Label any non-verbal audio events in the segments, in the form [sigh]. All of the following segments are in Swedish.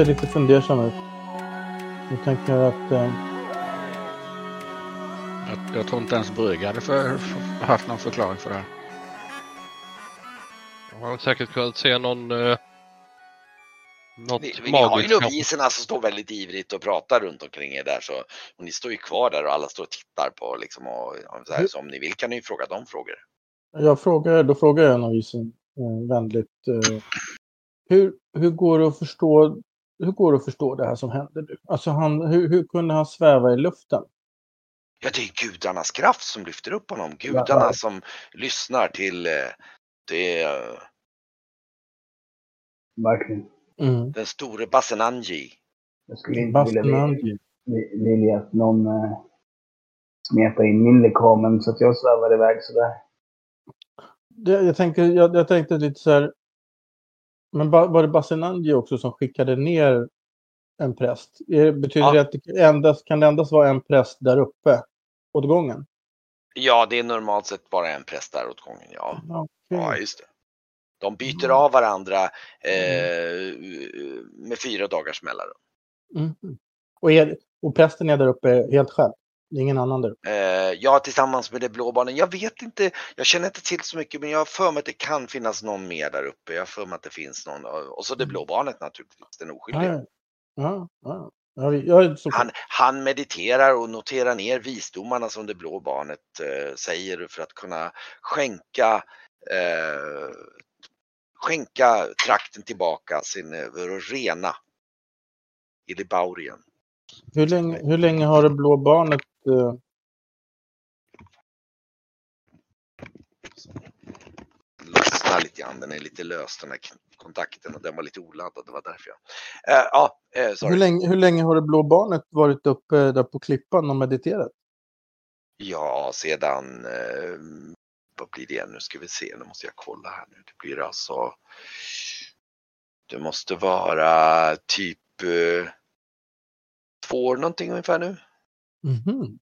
Ser lite fundersam ut. Jag tänker att... Eh... Jag, jag tror inte ens Brygge hade för, för, haft någon förklaring för det här. Jag har säkert kunnat se någon... Eh, något Ni, ni har ju noviserna som står väldigt ivrigt och pratar runt omkring er där så och ni står ju kvar där och alla står och tittar på liksom och och så, här, så om ni vill kan ni ju fråga dem frågor. Jag frågar, då frågar jag novisen eh, vänligt. Eh, hur, hur, går det att förstå, hur går det att förstå det här som hände nu? Alltså han, hur, hur kunde han sväva i luften? Ja, det är gudarnas kraft som lyfter upp honom. Gudarna Ja. som lyssnar till eh, det, eh, Verkligen. Mm. den store Basenanji. Jag skulle inte vilja, Bastenangi. vilja att någon uh, smetar in min lekamen så att jag svävar iväg sådär. Det, jag, tänkte, jag, jag tänkte lite så här. Men var det Basenangi också som skickade ner en präst? Betyder Ja. det att det endast, kan det endast vara en präst där uppe åt gången? Ja, det är normalt sett bara en präst där åt gången. Ja, Ja, ja just det. De byter Mm. av varandra eh, med fyra dagars mellanrum. Mm. Och, är, och prästen är där uppe helt själv? Det är ingen annan där? Eh, ja, tillsammans med det blå barnen. Jag vet inte, jag känner inte till så mycket, men jag har för mig att det kan finnas någon mer där uppe. Jag har för mig att det finns någon. Och så det blå barnet naturligtvis, den oskyldiga. Ja, ja. så... Han, han mediterar och noterar ner visdomarna som det blå barnet eh, säger för att kunna skänka eh, skänka trakten tillbaka, sin eh, rena Ilibaurien. Hur, länge, hur länge har det blå barnet... Eh, lite grann, den är lite lös den här kontakten och den var lite oladdad, det var därför jag. Eh, ja, eh, hur, länge, hur länge har det blå barnet varit uppe där på klippan och mediterat? Ja, sedan, eh, vad blir det nu ska vi se, nu måste jag kolla här nu. Det blir alltså, det måste vara typ eh, två år någonting ungefär nu. Mhm.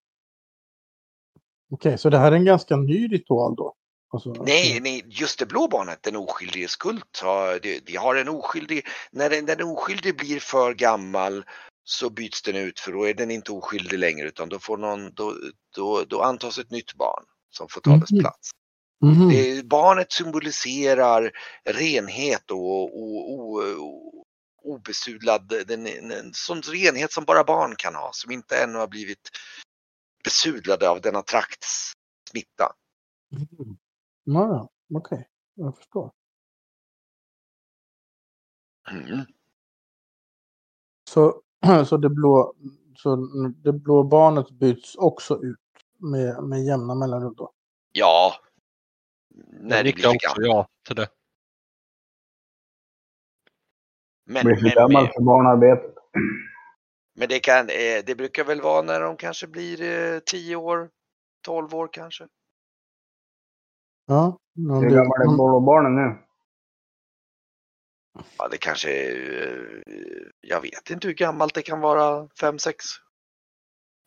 Okej, så det här är en ganska ny ritual då? Alltså, Nej, nej, just det blå barnet, den oskyldige skult, har, det, det har en oskyldig, när den, den oskyldige blir för gammal så byts den ut för då är den inte oskyldig längre utan då får någon, då, då, då antas ett nytt barn som får ta dess Mhm. plats. Mhm. Det, barnet symboliserar renhet och, och, och, och obesudlad, den, en sån renhet som bara barn kan ha, som inte ännu har blivit besudlade av denna trakts smitta. Mhm. Ja, okej. Jag förstår. Mm. Så, [clears throat] så, det blå, så det blå barnet byts också ut med, med jämna mellanrum då? Ja, när Jag det för också ja till det. Men, Blir för men, gammal för barnarbetet. men det, kan, eh, det brukar väl vara när de kanske blir eh, 10 år, 12 år kanske. Ja. Hur det- gamla är blå barnen nu? Ja, det kanske är, eh, jag vet inte hur gammalt det kan vara, 5-6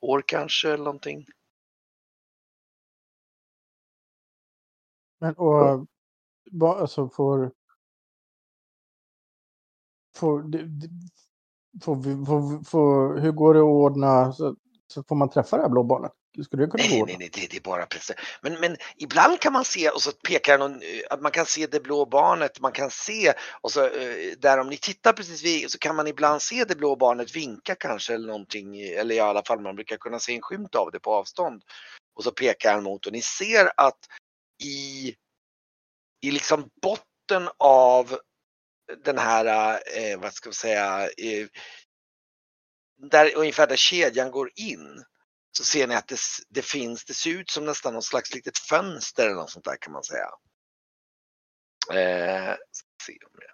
år kanske eller någonting. Men och, alltså får... Får, får, får, får, hur går det att ordna så, så får man träffa det här blå barnet? Skulle det kunna gå Nej, nej, nej, det, det är bara precis. Men, men ibland kan man se och så pekar någon, eh, att man kan se det blå barnet, man kan se och så eh, där om ni tittar precis vid så kan man ibland se det blå barnet vinka kanske eller någonting, eller i alla fall man brukar kunna se en skymt av det på avstånd. Och så pekar han mot och ni ser att i, i liksom botten av den här, eh, vad ska vi säga, eh, där ungefär där kedjan går in så ser ni att det, det finns, det ser ut som nästan någon slags litet fönster eller något sånt där kan man säga. Eh, se om det.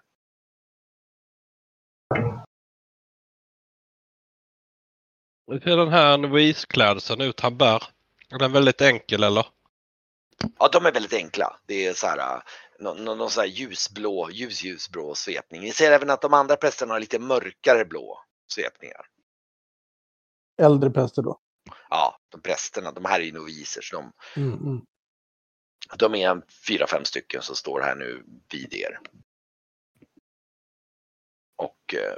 Hur ser den här novisklädseln ut han bär? Är den väldigt enkel eller? Ja, de är väldigt enkla. Det är så här, någon, någon, någon så här ljusblå, ljus, ljusblå svepning. Ni ser även att de andra prästerna har lite mörkare blå svepningar. Äldre präster då? Ja, de prästerna, de här är ju noviser så de, Mm, mm. de är fyra, fem stycken som står här nu vid er. Och eh,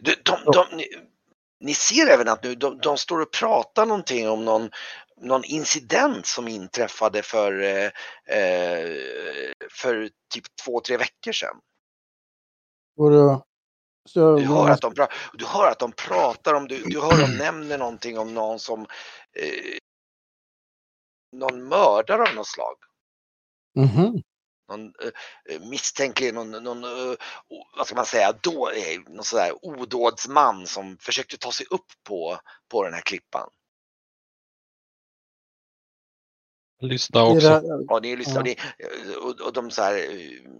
de, de, de, ni, ser även att nu de, de står och pratar någonting om någon, någon incident som inträffade för, eh, eh, för typ två, tre veckor sedan. Och då, så, Du hör att de, pra- du hör att de pratar om, du, du hör de nämner någonting om någon som eh, någon mördare av något slag. Mhm. Någon eh, misstänker någon, någon eh, vad ska man säga, då, eh, någon sådär odådsman som försökte ta sig upp på, på den här klippan. Lyssna Är också. det, Ja, ni lyssnar, Ja. ni, eh, och, och de så här eh,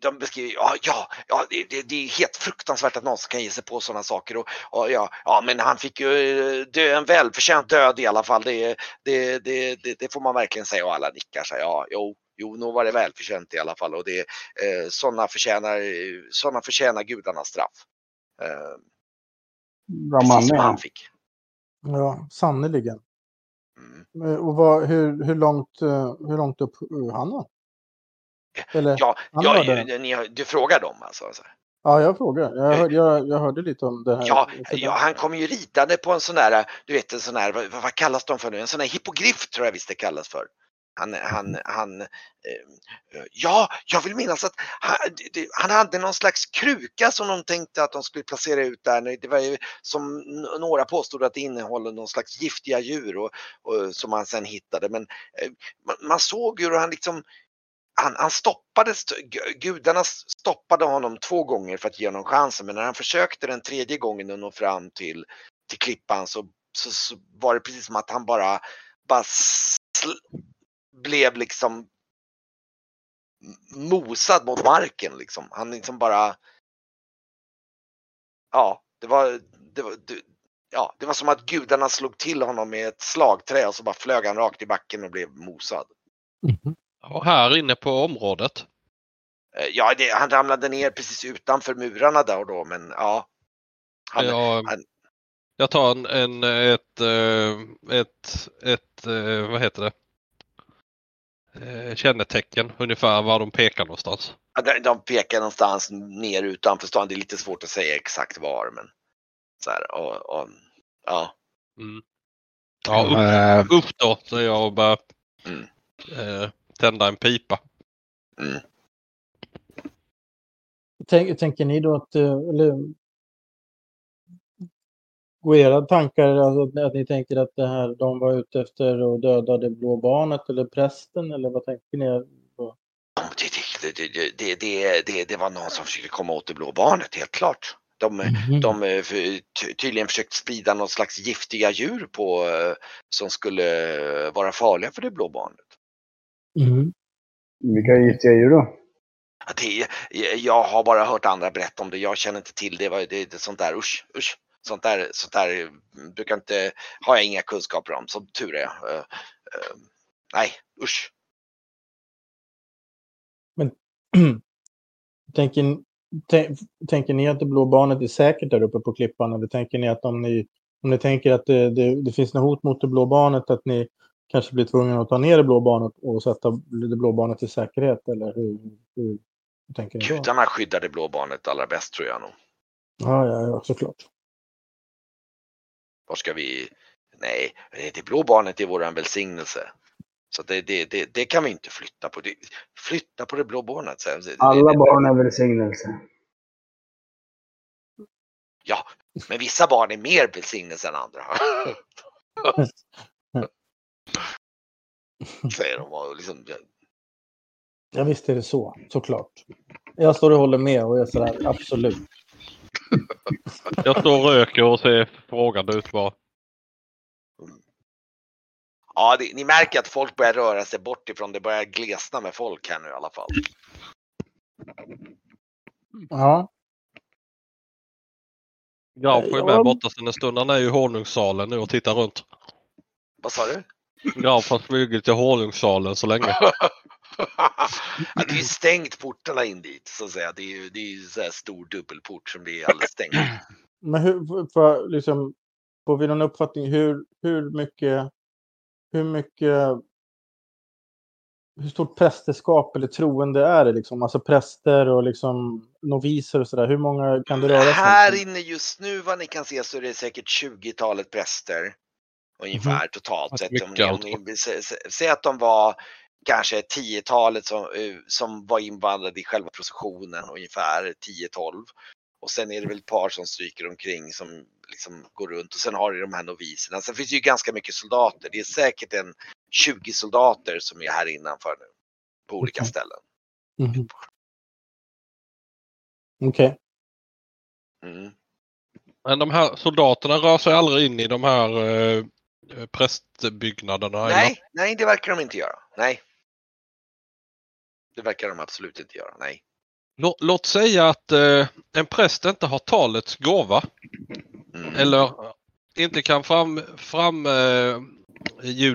de beskriver, ja, ja, ja det, det, är helt fruktansvärt att någon kan ge sig på sådana saker. Och, och ja, ja, men han fick ju eh, dö en välförtjänt död i alla fall. Det, det, det, det, får man verkligen säga och alla nickar sig. Ja, jo, jo, nog var det välförtjänt i alla fall och det, eh, sådana förtjänar, sådana förtjänar gudarnas straff. Eh, Bra man som han fick. ja, sannerligen. Mm. Eh, Och vad, hur, hur, långt, eh, hur långt upp han var? Eller, Ja, han ja, hörde. ni, du frågar dem alltså? alltså. Ja, jag frågar. Jag, hörde, jag, jag hörde lite om det här. Ja, ja, han kom ju ritande på en sån där, du vet en sån här, vad, vad kallas de för nu? En sån här hippogriff tror jag visst det kallas för. Han, han, han, eh, ja, jag vill minnas att han, han hade någon slags kruka som de tänkte att de skulle placera ut där. Det var ju som några påstod att det innehåller någon slags giftiga djur och, och, som man sen hittade. Men eh, man, man såg ju hur han liksom han, han stoppades, gudarna stoppade honom två gånger för att ge honom chansen men när han försökte den tredje gången att nå fram till, till klippan så, så, så var det precis som att han bara, bara sl- blev liksom mosad mot marken liksom. Han liksom bara Ja, det var, det var, det, ja, det var som att gudarna slog till honom med ett slagträ och så bara flög han rakt i backen och blev mosad. Mhm. Och här inne på området. Eh, Ja, det, han ramlade ner precis utanför murarna där och då, men ja. Han, jag, han- jag tar en, en, ett, eh, ett, ett, eh, vad heter det? Kännetecken ungefär var de pekar någonstans. ja, de, de pekar någonstans ner utanför stan. Det är lite svårt att säga exakt var, men så här, och, och, ja. Mm. Ja, upp, upp då, så jag börjar Mm. eh, tända en pipa. Mm. Tänk, tänker ni då att, eh, eller går era tankar, alltså att, att ni tänker att det här, de var ute efter och dödade blå barnet eller prästen eller vad tänker ni? på? Det, det, det, det, det, det, det var någon som försökte komma åt det blå barnet, helt klart. De, Mhm. de eh, tydligen försökt sprida någon slags giftiga djur på, eh, som skulle vara farliga för det blå barnet. Mhm. Vilka giftiga djur då? Ja, Det, jag har bara hört andra berätta om det. Jag känner inte till det. Det, det sånt där, usch, usch. Sånt där, sånt där eh, brukar inte, har jag inga kunskaper om, som tur är. Eh, eh, nej, usch. [clears throat] tänker, tän- tänker ni att det blå barnet är säkert där uppe på klippan eller tänker ni att om ni, om ni tänker att det, det, det finns något hot mot det blå barnet att ni kanske blir tvungna att ta ner det blå barnet och sätta det blå barnet i säkerhet eller hur, hur, tänker ni då? Gudarna skyddar det blå barnet allra bäst tror jag nog. Ja, ja, ja, såklart. Var ska vi? Nej, det blå barnet är våran välsignelse. Så det, det, det, det kan vi inte flytta på. Det, flytta på det blå barnet. Så, det- Alla det- barn är välsignelse. Ja, men vissa barn är mer välsignelse än andra. [laughs] [laughs] Säger de och liksom, Ja, visst är det så, såklart. Jag står och håller med och jag säger absolut. [laughs] Jag står och röker och ser frågande ut bara. Ja, det, ni märker att folk börjar röra sig bort ifrån det börjar glesna med folk här nu i alla fall. Ja, Graf är Ja. med borta sedan en stund. Han är ju i honungssalen nu och tittar runt. Vad sa du? Graf har smugit till honungssalen så länge. [laughs] ja, det är ju stängt portarna in dit så att säga. Det är ju det är ju så här stor dubbelport som blir alldeles stängt. [clears throat] men hur, för, liksom, får vi någon uppfattning hur, hur mycket hur mycket hur stort prästerskap eller troende är det liksom? Alltså präster och liksom noviser och sådär. Hur många kan det röra sig om? Här inne just nu vad ni kan se så är det säkert 20-talet präster. Ungefär totalt sett. mycket Om ni, om alltså. sä- säg att de var kanske 10-talet som, eh, som var invandrade i själva processionen ungefär 10-12. Och sen är det väl ett par som stryker omkring som liksom går runt och sen har du de här noviserna. Sen finns det ju ganska mycket soldater. Det är säkert en 20 soldater som är här innanför nu. På olika Okej. ställen. Mhm. Okej. Mm. Men de här soldaterna rör sig aldrig in i de här eh, prästbyggnaderna? eller? Nej, nej det verkar de inte göra. Nej. Det verkar de absolut inte göra. Nej. Lå, låt säga att eh, en präst inte har talets gåva Mm. eller inte kan fram, fram eh,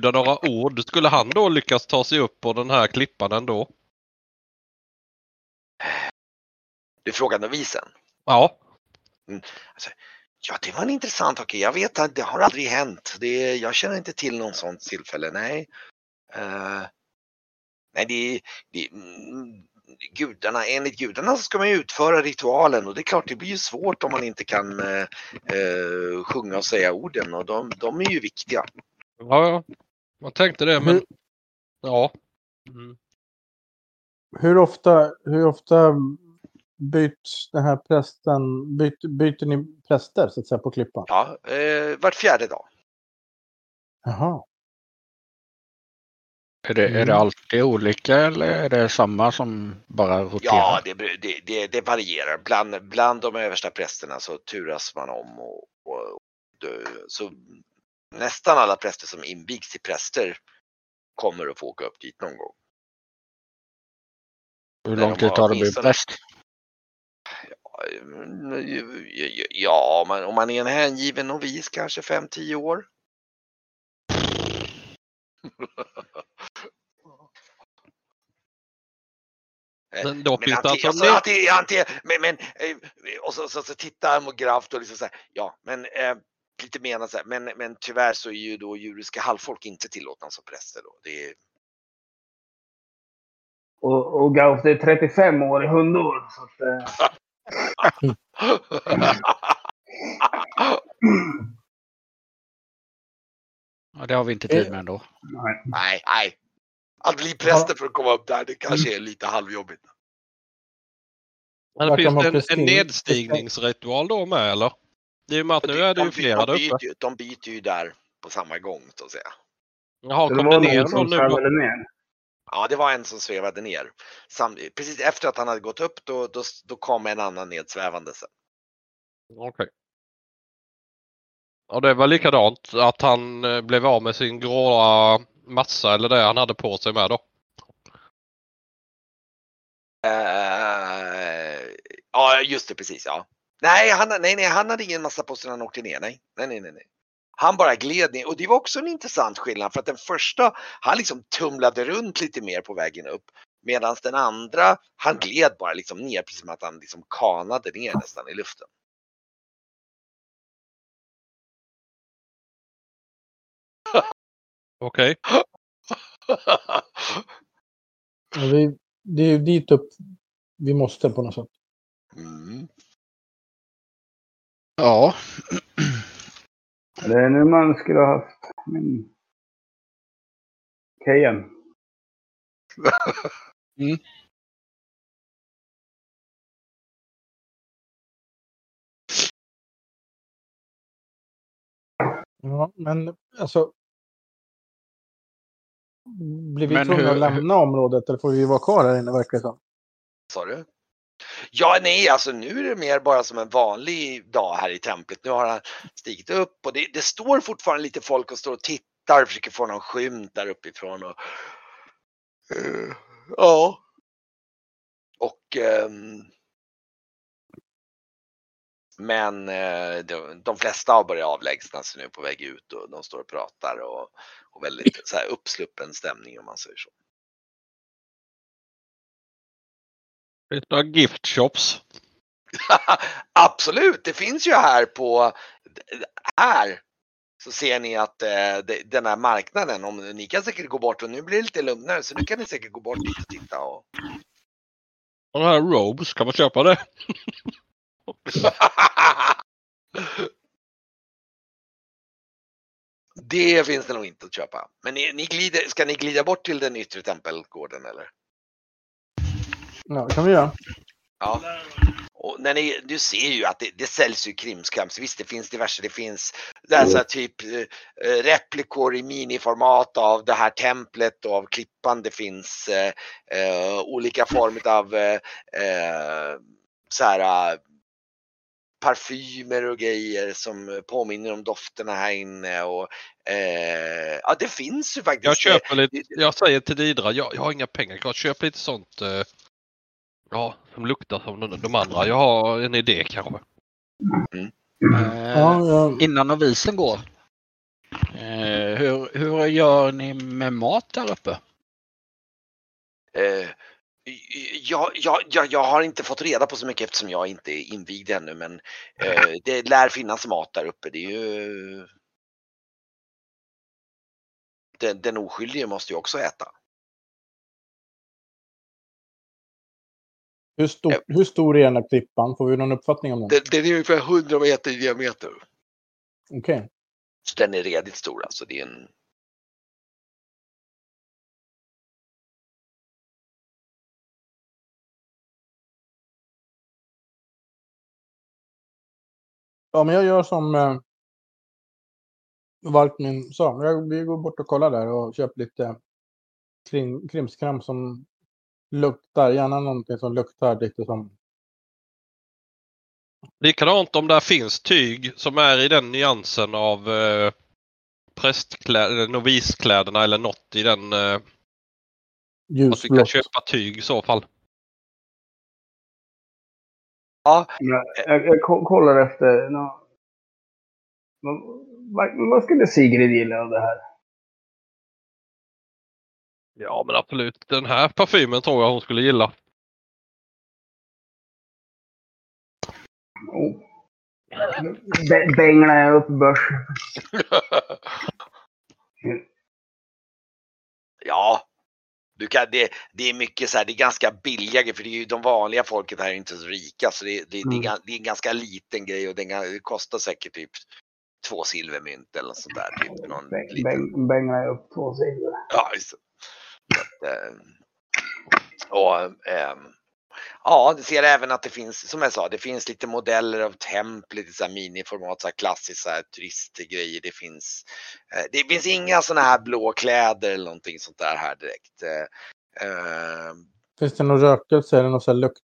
några ord. Skulle han då lyckas ta sig upp på den här klippan ändå? Du frågar novisen. Ja. Ja, det var en intressant sak. Jag vet att det har aldrig hänt. Det, jag känner inte till någon sånt tillfälle. Nej. Eh, nej, det, det mm, gudarna, enligt gudarna så ska man ju utföra ritualen och det är klart det blir ju svårt om man inte kan eh, eh, sjunga och säga orden och de, de är ju viktiga. Ja, ja. Jag tänkte det men Hur, ja. Mm. hur, ofta, hur ofta byts den här prästen, byt, byter ni präster så att säga på klippan? Ja, eh, vart fjärde dag. Jaha. Är det, är Mm. det alltid olika eller är det samma som bara roterar? Ja, det, det, det, det varierar. Bland, bland de översta prästerna så turas man om och, och, och så nästan alla präster som invigs till präster kommer att få åka upp dit någon gång. Hur lång tid tar det att bli präst? Ja, om man, om man är en hängiven novis kanske 5-10 år. [laughs] Eh, Men då Men finns det alltså... anti, anti, men, men, eh, och så, så, så tittar Amograf och liksom så här, ja, men eh, lite menar så här, men, men tyvärr så är ju då judiska halvfolk inte tillåtna som präster då. Det är, Och, och Gauf, det är 35 år i hundår. Så att, eh, [laughs] Ja, det har vi inte tid med ändå. nej. nej, nej. Att bli präster för att komma upp där, det kanske är lite halvjobbigt. Men finns det en, en nedstigningsritual då med eller? Det är ju med att nu är det ju de, flera de, där byter, uppe. ju- de byter ju där på samma gång så att säga. Jaha, kom det det ner någon nu? ner. Ja, det var en som svävade ner. Sam, precis efter att han hade gått upp då, då, då kom en annan nedsvävande sen. Okej. Och det var likadant att han eh, blev av med sin gråa massa eller det han hade på sig med då. Eh, ja, just det, precis ja. Nej, han, nej, nej, han hade ingen massa på sig när han åkte ner. Nej, nej, nej, nej. Han bara gled ner och det var också en intressant skillnad för att den första, han liksom tumlade runt lite mer på vägen upp. Medan den andra, han gled bara liksom ner precis som att han liksom kanade ner nästan i luften. [laughs] Okej. Ja, Vi, det är ju dit upp vi måste på något sätt. mm. Ja, [clears throat] Det är nu man skulle ha haft min Kejan. [laughs] Ja, men alltså. Blir vi tvungna hur- att lämna området eller får vi vara kvar här inne verkar det som? Sa du? Ja, nej, alltså nu är det mer bara som en vanlig dag här i templet. Nu har han stigit upp och det, det står fortfarande lite folk och står och tittar och försöker få någon skymt där uppifrån. Och, eh, ja. Och um, men eh, de, de flesta har börjat avlägsna sig nu på väg ut och de står och pratar och, och väldigt så här uppsluppen stämning om man säger så. Finns det några gift shops? [laughs] Absolut, det finns ju här på, här så ser ni att eh, den här marknaden, om ni kan säkert gå bort och nu blir det lite lugnare så nu kan ni säkert gå bort dit och titta. Och... Och den här Robes, kan man köpa det? [laughs] det finns det nog inte att köpa. Men ni, ni glider, ska ni glida bort till den yttre tempelgården eller? Ja, det kan vi göra. Ja. Och när ni, du ser ju att det, det säljs ju krimskrams. Visst, det finns diverse. Det finns det här, så här, typ eh, replikor i miniformat av det här templet och av klippan. Det finns eh, eh, olika former av eh, eh, så här, eh, parfymer och grejer som påminner om dofterna här inne. Och, eh, ja, det finns ju faktiskt. Jag köper lite, jag säger till Didra, jag, jag har inga pengar kvar. Köp lite sånt. Eh, ja, som luktar som de, de andra. Jag har en idé kanske. Eh, Ja, ja. Innan novisen går. Eh, hur, hur gör ni med mat där uppe? Eh, jag, jag, jag, jag har inte fått reda på så mycket eftersom jag inte är invigd ännu men eh, [laughs] det lär finnas mat där uppe. Det är ju... Den, den oskyldige måste ju också äta. Hur, stor, hur stor är den här klippan? Får vi någon uppfattning om den? Den, den är ungefär 100 meter i diameter. Okej. Så den är redigt stor alltså. Det är en... Ja, men jag gör som eh, Valkmin sa. Jag, vi går bort och kollar där och köper lite krim, krimskram som luktar. Gärna någonting som luktar lite som... Likadant om där finns tyg som är i den nyansen av eh, prästkläder, noviskläderna eller något i den. Eh, att vi kan Ljusblått. köpa tyg i så fall. Ja, Jag, jag, jag ko- kollar efter... nå- vad, vad, vad skulle Sigrid gilla av det här? Ja men absolut. Den här parfymen tror jag hon skulle gilla. Oh. Bänglar jag upp börsen. [laughs] ja. Du kan, det, det är mycket så här, det är ganska billiga för det är ju de vanliga folket här är inte så rika så det, det, det, är, Mm. det är en ganska liten grej och den, det kostar säkert typ två silvermynt eller sånt där. Typ, någon Bäng, liten, bäng, bänglar jag upp två sidor. Ja, just det. Så att, eh, Eh, och, ehm, ja, det ser även att det finns, som jag sa, det finns lite modeller av tempel, lite så här miniformat, så här klassiskt så här turistgrejer. Det finns, eh, det finns inga sådana här blå kläder eller någonting sånt där här direkt. Eh, ehm. Finns det någon rökelse eller någon sån här lukt?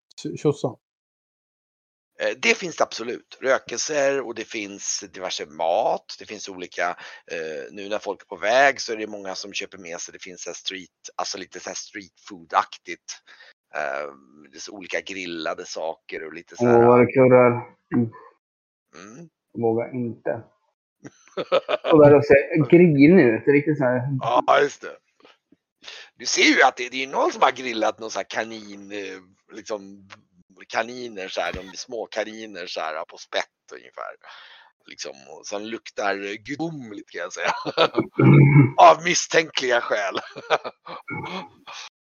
Eh, Det finns det absolut. Rökelser och det finns diverse mat. Det finns olika, eh, nu när folk är på väg så är det många som köper med sig, det finns så street, alltså lite så här street food-aktigt. Eh, det är så olika grillade saker och lite så Åh, här. vad det kurrar. Mm, Mm. vågar inte. Och där ser grinig ut. Det är riktigt så här. ja, just det. Du ser ju att det, det är någon som har grillat någon så här kanin, liksom kaniner så här, de små kaniner så här på spett ungefär. Liksom, och som luktar gudomligt kan jag säga. [laughs] Av misstänkliga skäl.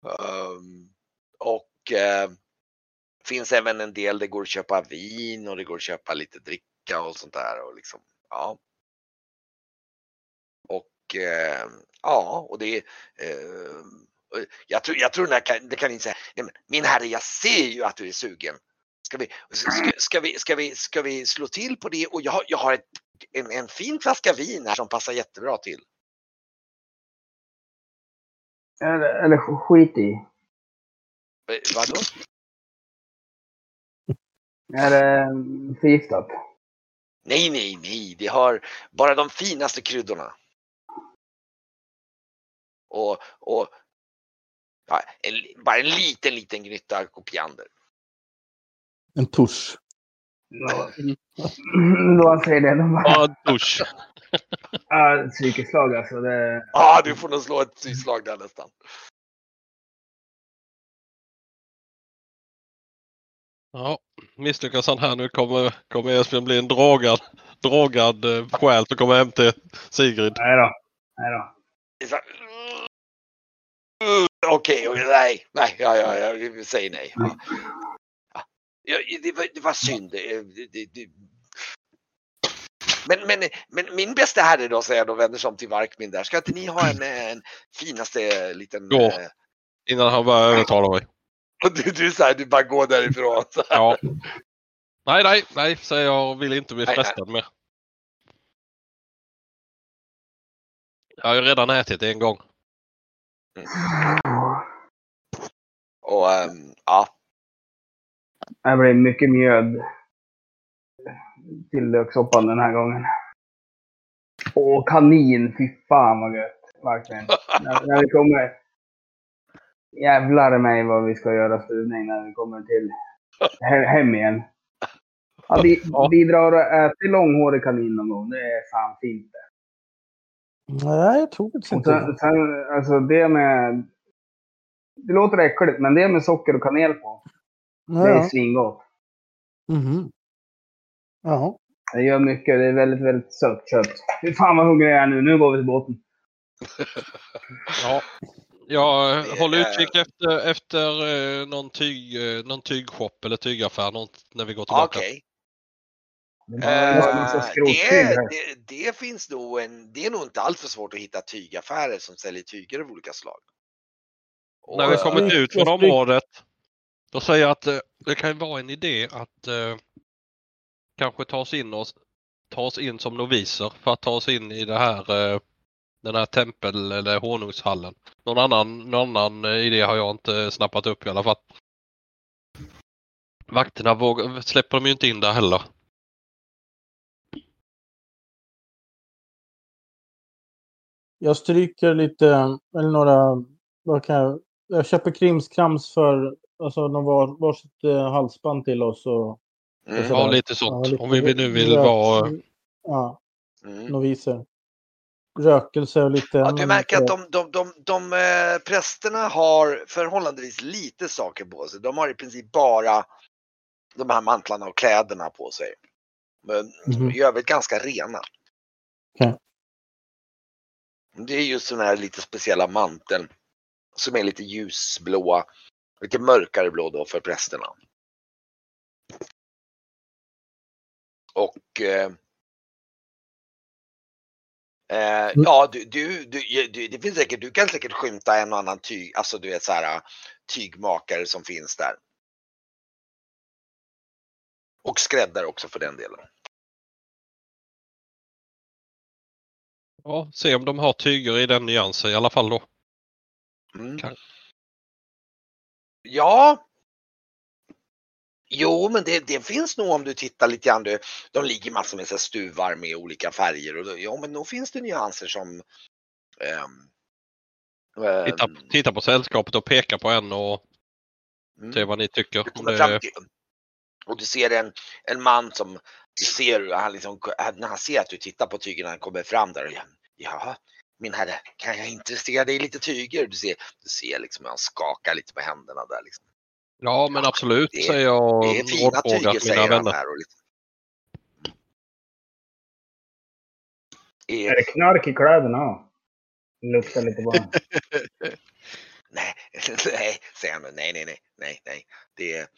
um, [laughs] och eh, finns även en del det går att köpa vin och det går att köpa lite dricka och sånt där. Och liksom, ja. Och eh, ja, och det eh, jag tror, jag tror den här det kan inte säga, "Nej, men min herre jag ser ju att du är sugen. Ska vi, ska, ska, vi, ska, vi, ska vi slå till på det? Och jag har, jag har ett, en, en fin flaska vin här som passar jättebra till. Eller, eller skit i. Eh, Vadå? Är det mm, förgiftat? Nej, nej, nej, det har bara de finaste kryddorna. Och, och ja, en, bara en liten, liten gnutta kopiander. En tusch. Då, då han säger det. De bara, Ja, dusch. ah, psykeslag alltså. Det, Ja, ah, du får nog slå ett slag där nästan. Ja. Misslyckas han här nu kommer, kommer Esbjörn bli en dragad, dragad eh, själ som kommer hem till Sigrid. Nej då. Nej då. Det är så här, "Mm, Okej, okej, nej, nej, ja, ja, ja, vi säger nej. Ja. Ja, det, var, det var synd. Det, det, det. Men, men, men min bästa herre då, säger jag då, vänder sig om till Varkmin där. Ska inte ni ha en, en finaste liten... Gå. eh, Innan han börjar övertala mig. [laughs] Du, du, så här, du bara går därifrån. Så. [laughs] Ja. Nej, nej, nej, säger jag och vill inte bli frestad mer. Jag har ju redan ätit en gång. [sighs] Och ehm, ja, Det blir mycket mjöd till löksoppan den här gången. Åh, kanin! Fy fan vad gött. Verkligen. [laughs] när, när vi kommer... Jävlar mig vad vi ska göra stuvning när vi kommer till he- hem igen. Ja, vi, vi drar och äter långhårig kanin någon gång. Det är fan fint det. Nej, jag tror inte det. sen, sen, alltså det med... Det låter äckligt, men det med socker och kanel på. Det är Ja. svingott. Mhm. Jaha. Det gör mycket. Det är väldigt, väldigt sött kött. Fy fan vad hungrig jag är nu. Nu går vi till båten. [laughs] Ja. Jag håller utkik efter, efter eh, någon, tyg, eh, någon tygshop eller tygaffär något, när vi går tillbaka. okej. Det en massa Eh, skrottyg det, det, det finns nog en, det är nog inte alltför svårt att hitta tygaffärer som säljer tyger av olika slag. Och, När vi eh, kommit ut från området. Då säger jag att eh, det kan ju vara en idé att eh, kanske ta oss in och ta oss in som noviser för att ta oss in i det här eh, den här tempel eller honungshallen. Någon annan, någon annan idé har jag inte snappat upp i alla fall. Vakterna vågar, släpper de ju inte in där heller. Jag stryker lite, eller några, vad kan jag, jag köper krimskrams för, alltså de var varsitt eh, halsband till oss och mm, så Ja, lite sånt. lite Om vi nu vill rök- vara... Ja, mm. noviser. Rökelse och lite... Ja, du märker att inte- de, de, de, de eh, prästerna har förhållandevis lite saker på sig. De har i princip bara de här mantlarna och kläderna på sig. Men Mhm. i övrigt ganska rena. Okej. Det är just den här lite speciella manteln som är lite ljusblåa, lite mörkare blå då för prästerna. Och eh, Eh, ja, du, du, du, du, det finns säkert, du kan säkert skymta en och annan tyg, alltså du vet så här tygmakare som finns där. Och skräddare också för den delen. Ja, se om de har tyger i den nyansen i alla fall då. Mm. Ja. Jo, men det, det finns nog om du tittar lite grann. Du, de ligger massor med så stuvar med olika färger. Och då, ja, men nog finns det nyanser som... ehm, ehm, Titta, titta på sällskapet och peka på en och mm. se vad ni tycker. Du och du ser en, en man som, du ser, han liksom, när han ser att du tittar på tygen, han kommer fram där och ja, min herre, kan jag intressera dig i lite tyger? Du ser, du ser liksom hur han skakar lite med händerna där liksom. Ja, men absolut det är- säger jag Det är fina tyger mina säger han vänner. här. Och lite. Är Är, det knark i kläderna? Luktar lite bara. [laughs] nej, [laughs] nej, säger han. Nej, nej, nej, nej, nej. Det är, mm,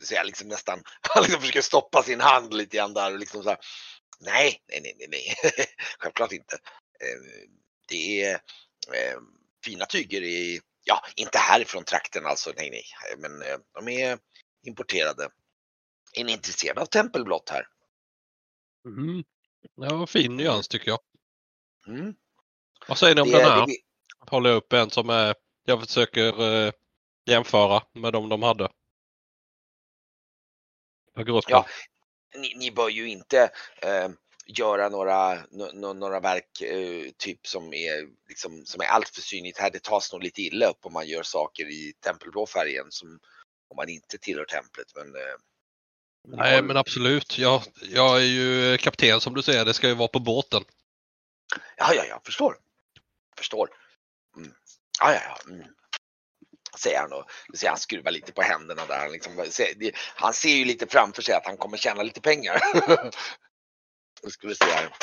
så jag liksom nästan, [laughs] han liksom försöker stoppa sin hand lite grann där och liksom så här. Nej, nej, nej, nej. [laughs] Självklart inte. Eh, Det är eh, fina tyger i, ja, inte härifrån trakten alltså, nej, nej, men eh, de är importerade. Är ni intresserade av tempelblått här? Mm. Ja, fin nyans tycker jag. Mm. Vad säger ni om Det, den här? det, Håller jag upp en som är, jag försöker eh, jämföra med de de hade. Ja. ni, ni bör ju inte eh, göra några, no, några verk eh, typ som är, liksom, som är allt för synligt här. Det tas nog lite illa upp om man gör saker i tempelblå färgen som om man inte tillhör templet. Men, eh, Nej har- men absolut. Jag, jag är ju kapten som du säger. Det ska ju vara på båten. Ja, ja, ja, förstår. Förstår. Mm. Ja, ja, ja. Mm. Säger han och ser han skruvar lite på händerna där. Han, liksom, han ser ju lite framför sig att han kommer tjäna lite pengar. [laughs] Då ska vi se här.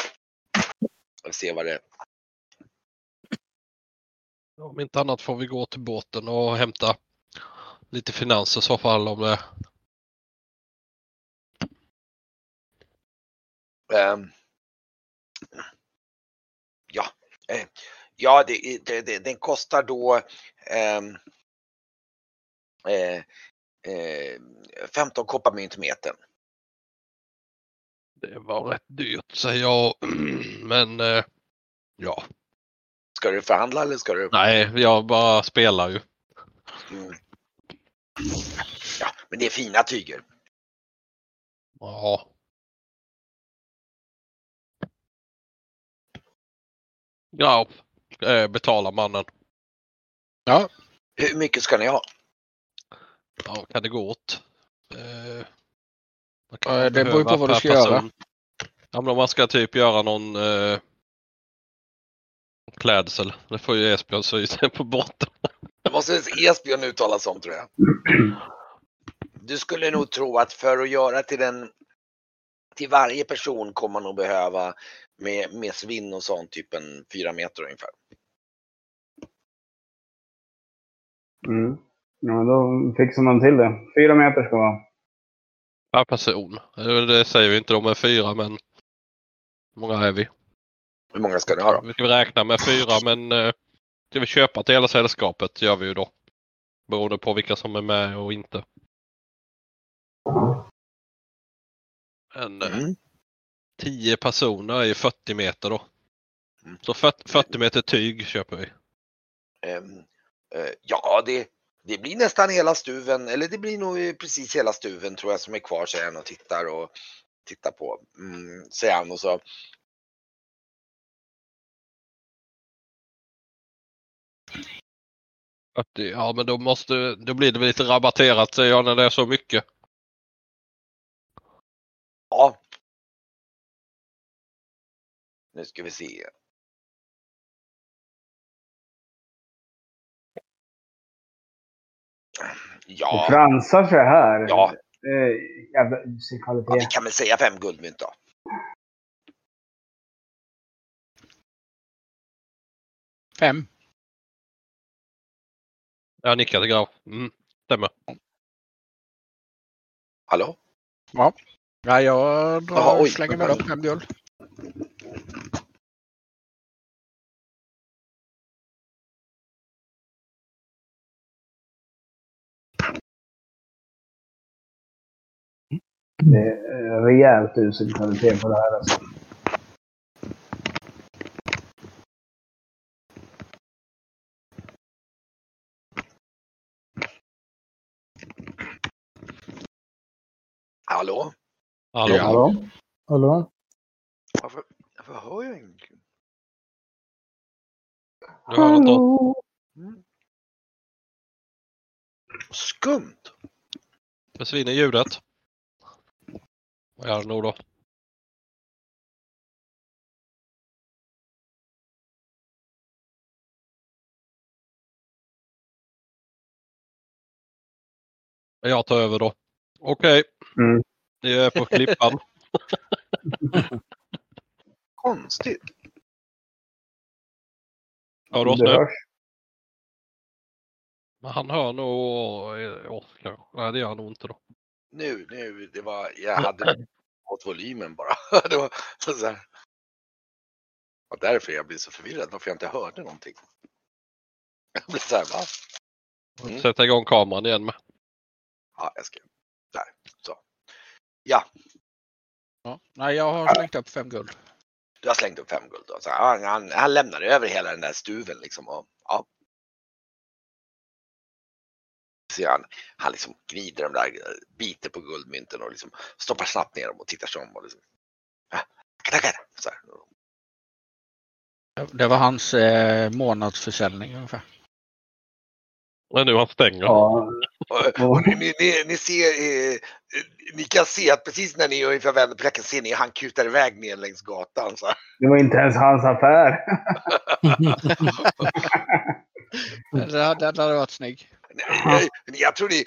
Vi se vad det Om inte annat får vi gå till båten och hämta lite finanser i så fall om det. Ehm, ja, eh, ja det, det, det, den kostar då ehm, eh, eh, 15 kopparmynt metern. Det var rätt dyrt säger jag. [clears throat] Men eh, ja, Ska du förhandla eller ska du? nej, jag bara spelar ju. Mm. Ja, men det är fina tyger. Ja. Ja, eh, betalar mannen. Hur mycket ska ni ha? Ja, kan det gå åt? Eh, man Ja, det beror ju på vad du ska göra. person. Ja, men om man ska typ göra någon eh, klädsel. Det får ju Esbjörn sy sen på båten. Det måste Esbjörn uttala som tror jag. [clears throat] Du skulle nog tro att för att göra till den till varje person kommer man nog behöva med, med svinn och sånt typ en fyra meter ungefär. Mm. Ja, då fixar man till det. Fyra meter ska vara. Per person. Eh, Det säger vi inte de är fyra men hur många är vi? Hur många ska ni ha då? Vi ska räkna med fyra men eh, ska vi köpa till hela sällskapet gör vi ju då. Beroende på vilka som är med och inte. En, eh, Mm. 10 personer är ju 40 meter då. Mm. Så 40, 40 meter tyg köper vi. Eh, ja, det, det blir nästan hela stuven, eller det blir nog precis hela stuven tror jag som är kvar, säger han och tittar och tittar på. Mm, säger han och så. Att det- Ja men då måste, då blir det väl lite rabatterat säger jag när det är så mycket. Ja. Nu ska vi se. Det Ja, fransar sig här. ja, Eh, jävla usel ja, vi kan väl säga fem guldmynt då. Fem. Jag nickar till Graf. Mm, stämmer. Hallå? Ja, jag drar, oj. slänger väl upp fem guld. Det är rejält usel kvalitet på det här. Alltså. Hallå? Hallå? Ja. Hallå? Hallå? Varför, varför hör jag ingenting? Du hör något? Mm. Skumt. Försvinner ljudet? Vad gör då? Jag tar över då. Okej, Mm. ni är på klippan. [laughs] Konstigt. Hör du oss nu? Men han hör nog oss kanske. Nej det gör han nog inte då. Nu, nu, det var, jag hade åt volymen bara. [laughs] det var så här. Och därför jag blir så förvirrad, varför jag inte hörde någonting. Jag blir så här, va? Mm. Sätta igång kameran igen med. Ja, jag ska. Där, så. Ja, Ja. Nej, jag har slängt upp fem guld. du har slängt upp fem guld. Då. Så han, han, han lämnar över hela den där stuven liksom. Och, ja. Så han, han liksom gnider de där, biter på guldmynten och liksom stoppar snabbt ner dem och tittar sig om. Och liksom, ah. Så här. Det var hans eh, månadsförsäljning ungefär. Det är nu han stänger. Ja, Och, och ni, ni, ni ser, eh, ni kan se att precis när ni är ungefär vänder på ser ni han kutar iväg ner längs gatan. Så det var inte ens hans affär. [laughs] Den den hade varit snygg. Jag, jag tror det är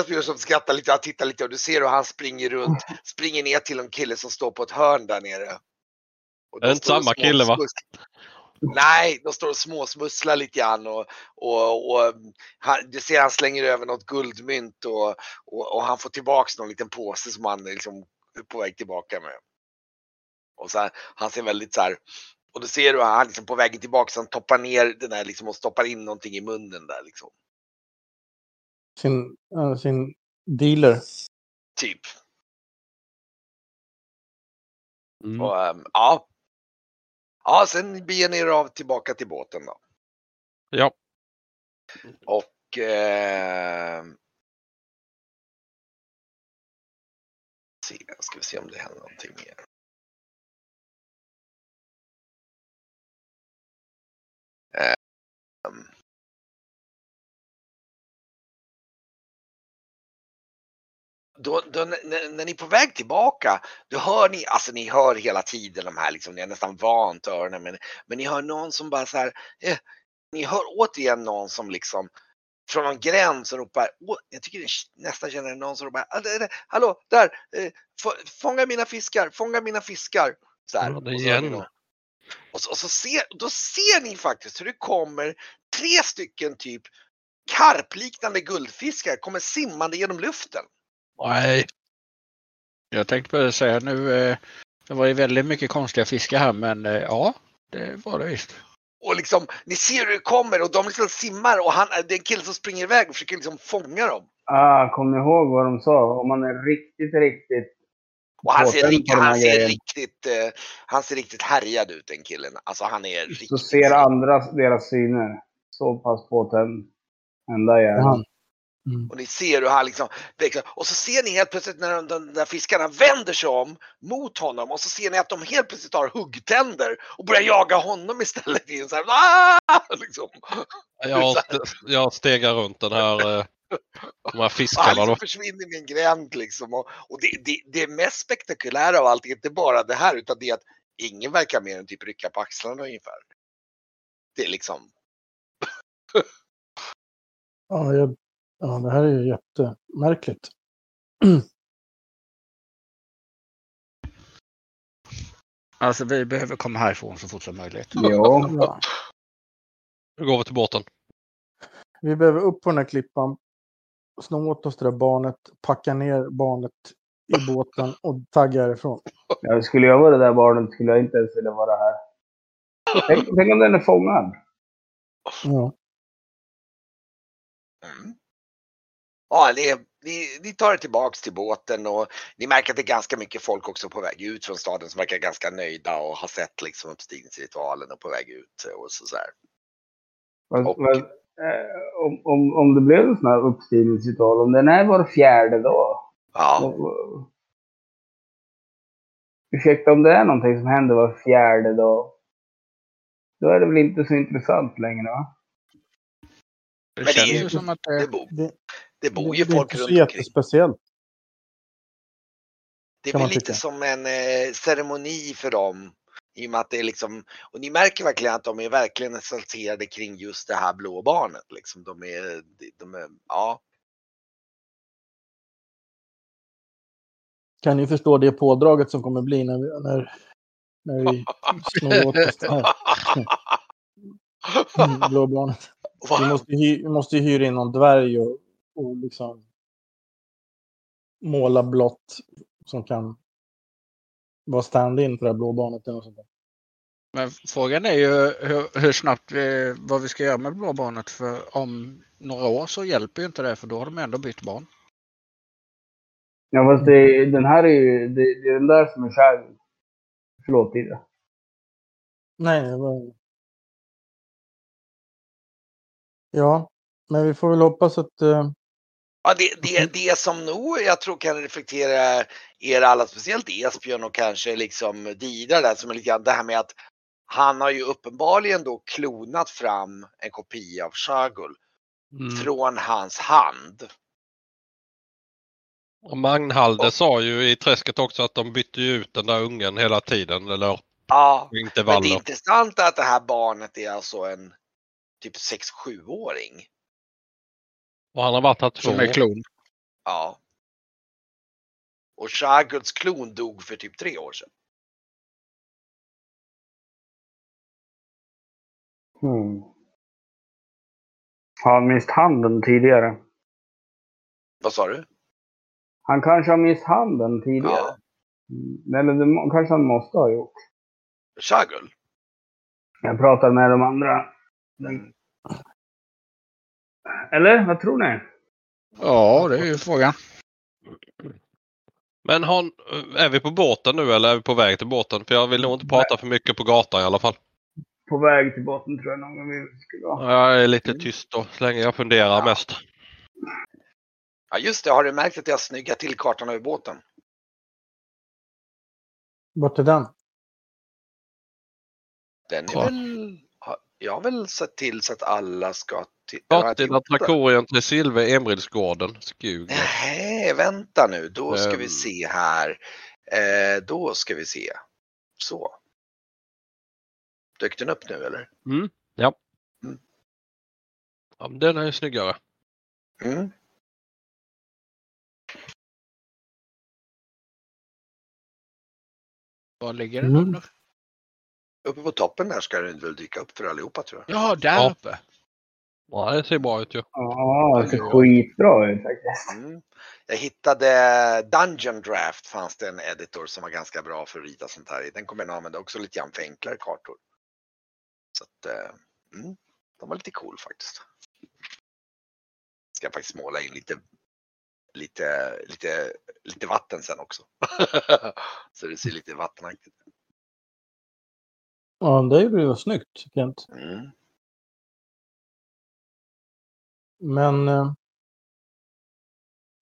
Esbjörn som skrattar lite, jag tittar lite och du ser hur han springer runt, [laughs] springer ner till en kille som står på ett hörn där nere. Och Det är då inte står samma kille, va? Nej, de står och småsmusslar lite grann och, och, och han, du ser han slänger över något guldmynt och, och, och han får tillbaks någon liten påse som han är liksom är på väg tillbaka med. Och så här, han ser väldigt så här, och då ser du att han liksom på vägen tillbaka, så han toppar ner den där liksom och stoppar in någonting i munnen där liksom. Sin, äh, sin dealer. Typ. Mm. Och, ehm, ja. Ja, sen beger ni er av tillbaka till båten då. Ja. Och eh, se, ska vi se om det händer någonting mer. Ehm. Då, då, när, när ni är på väg tillbaka, då hör ni, alltså ni hör hela tiden de här liksom, ni har nästan vant öronen, men, men ni hör någon som bara så här, eh, ni hör återigen någon som liksom från någon gräns som ropar, "Åh, jag tycker nästan känner någon som ropar, "Ah, det- det- hallå, där, eh, få- fånga mina fiskar, fånga mina fiskar. Så här. Ja, det är Och så. Och så, och så ser, då ser ni faktiskt hur det kommer tre stycken typ karpliknande guldfiskar kommer simmande genom luften. Nej. Jag tänkte bara säga nu, eh, det var ju väldigt mycket konstiga fiskar här men eh, ja, det var det visst. Och liksom, ni ser hur det kommer och de liksom simmar och han, det är en kille som springer iväg och försöker liksom fånga dem. Ah, kom ni ihåg vad de sa? Om man är riktigt, riktigt... Och han ser, rikt- han ser riktigt, eh, han ser riktigt härjad ut den killen. Alltså han är Så riktigt... ser andra deras syner. Så pass påtänd. Ända jäveln. Ja. Mm. Och ni ser hur han liksom, växer. och så ser ni helt plötsligt när de, de där fiskarna vänder sig om mot honom och så ser ni att de helt plötsligt har huggtänder och börjar jaga honom istället. I en så här, "Ah!" liksom. Jag, [laughs] jag stegar runt den här, eh, de här han [laughs] fiskarna liksom då. försvinner i en gränd liksom. Och, och det, det, det mest spektakulära av allt är inte bara det här utan det är att ingen verkar mer än typ rycka på axlarna ungefär. Det är liksom, [laughs] Ja, jag, ja, det här är ju jättemärkligt. Alltså vi behöver komma härifrån så fort som möjligt. Jo. Ja. Nu går vi till båten. Vi behöver upp på den här klippan, sno åt oss det där barnet, packa ner barnet i båten och tagga härifrån. Ja, skulle jag vara det där barnet skulle jag inte ens vilja vara här. Tänk, tänk om den är fångad. Ja. mm. Ja, det ni, ni tar er tillbaks till båten och ni märker att det är ganska mycket folk också på väg ut från staden som verkar ganska nöjda och har sett liksom uppstigningsritualen och på väg ut och så där. Fast, Och- men, eh, om, om, om det blev en sån här uppstigningsritual, om den är var fjärde dag. Ja, och- och- Ursäkta, om det är någonting som händer var fjärde dag. Då är det väl inte så intressant längre va? Det Men känns ju- ju som att det, det, Det, det bor det, ju det är folk inte så runt omkring. jättespeciellt. Det blir lite som en eh, ceremoni för dem. I och med att det är liksom, och ni märker verkligen att de är verkligen exalterade kring just det här blå barnet. Liksom. De är, de, är, ja. Kan ni förstå det pådraget som kommer bli när vi, när, när vi snor åt oss det här [laughs] blå barnet? Vi måste, hy, vi måste ju hyra in någon dvärg och, och liksom måla blått som kan vara stand-in för det här blå barnet. Eller något sånt där. men frågan är ju hur, hur snabbt vi, vad vi ska göra med blå barnet. För om några år så hjälper ju inte det för då har de ändå bytt barn. Ja, fast det, den här är ju, det, det är den där som är kär. Förlåt, Ida. Nej, det var... Ja, men vi får väl hoppas att... eh, Ja, det, det, det som nog jag tror kan reflektera er alla, speciellt Esbjörn och kanske liksom Didar där som är lite grann det här med att han har ju uppenbarligen då klonat fram en kopia av Shagul Mm. från hans hand. Och Magnhalde sa ju i träsket också att de bytte ut den där ungen hela tiden. Eller Ja, men det intervaller. intressanta är att det här barnet är alltså en typ 6-7-åring. Och han har varit här två Som är klon. Ja. Och Shaguls klon dog för typ tre år sedan. Hmm. Har han mist handen tidigare? Vad sa du? Han kanske har mist handen tidigare. Ja. Mm. Eller det kanske han måste ha gjort. Shagul? Jag pratar med de andra. Den- Eller vad tror ni? Ja, det är ju frågan. Men har, är vi på båten nu eller är vi på väg till båten? För jag vill nog inte prata för mycket på gatan i alla fall. På väg till botten tror jag någon vi skulle vara. Jag är lite tyst då, så länge jag funderar Ja. mest. Ja just det, har du märkt att jag snyggar till kartan över båten? Vart är den? Den är Ja. väl... Jag har väl sett till så att alla ska... Det? Trakorion till Silver Emrilsgården. Skug. Nej, vänta nu. Då ska vi Ehm. se här. Eh, då ska vi se. Så. Dök den upp nu eller? Ja, men den är ju snyggare. Mm. Var ligger den Mm. Uppe på toppen där ska den väl dyka upp för allihopa tror jag. Ja, där Ja. uppe. Ja, det ser bra ut ju. Ja, det ser skitbra ut faktiskt. Mm. Jag hittade Dungeon Draft fanns det en editor som var ganska bra för att rita sånt här i. Den kommer jag att använda också lite grann för enklare kartor. Så att, eh, mm, de var lite cool faktiskt. Ska jag faktiskt måla in lite, lite, lite, lite vatten sen också. [laughs] Så det ser lite vattenaktigt ut. Ja, det gjorde ju snyggt, Kent. Mm. Men eh,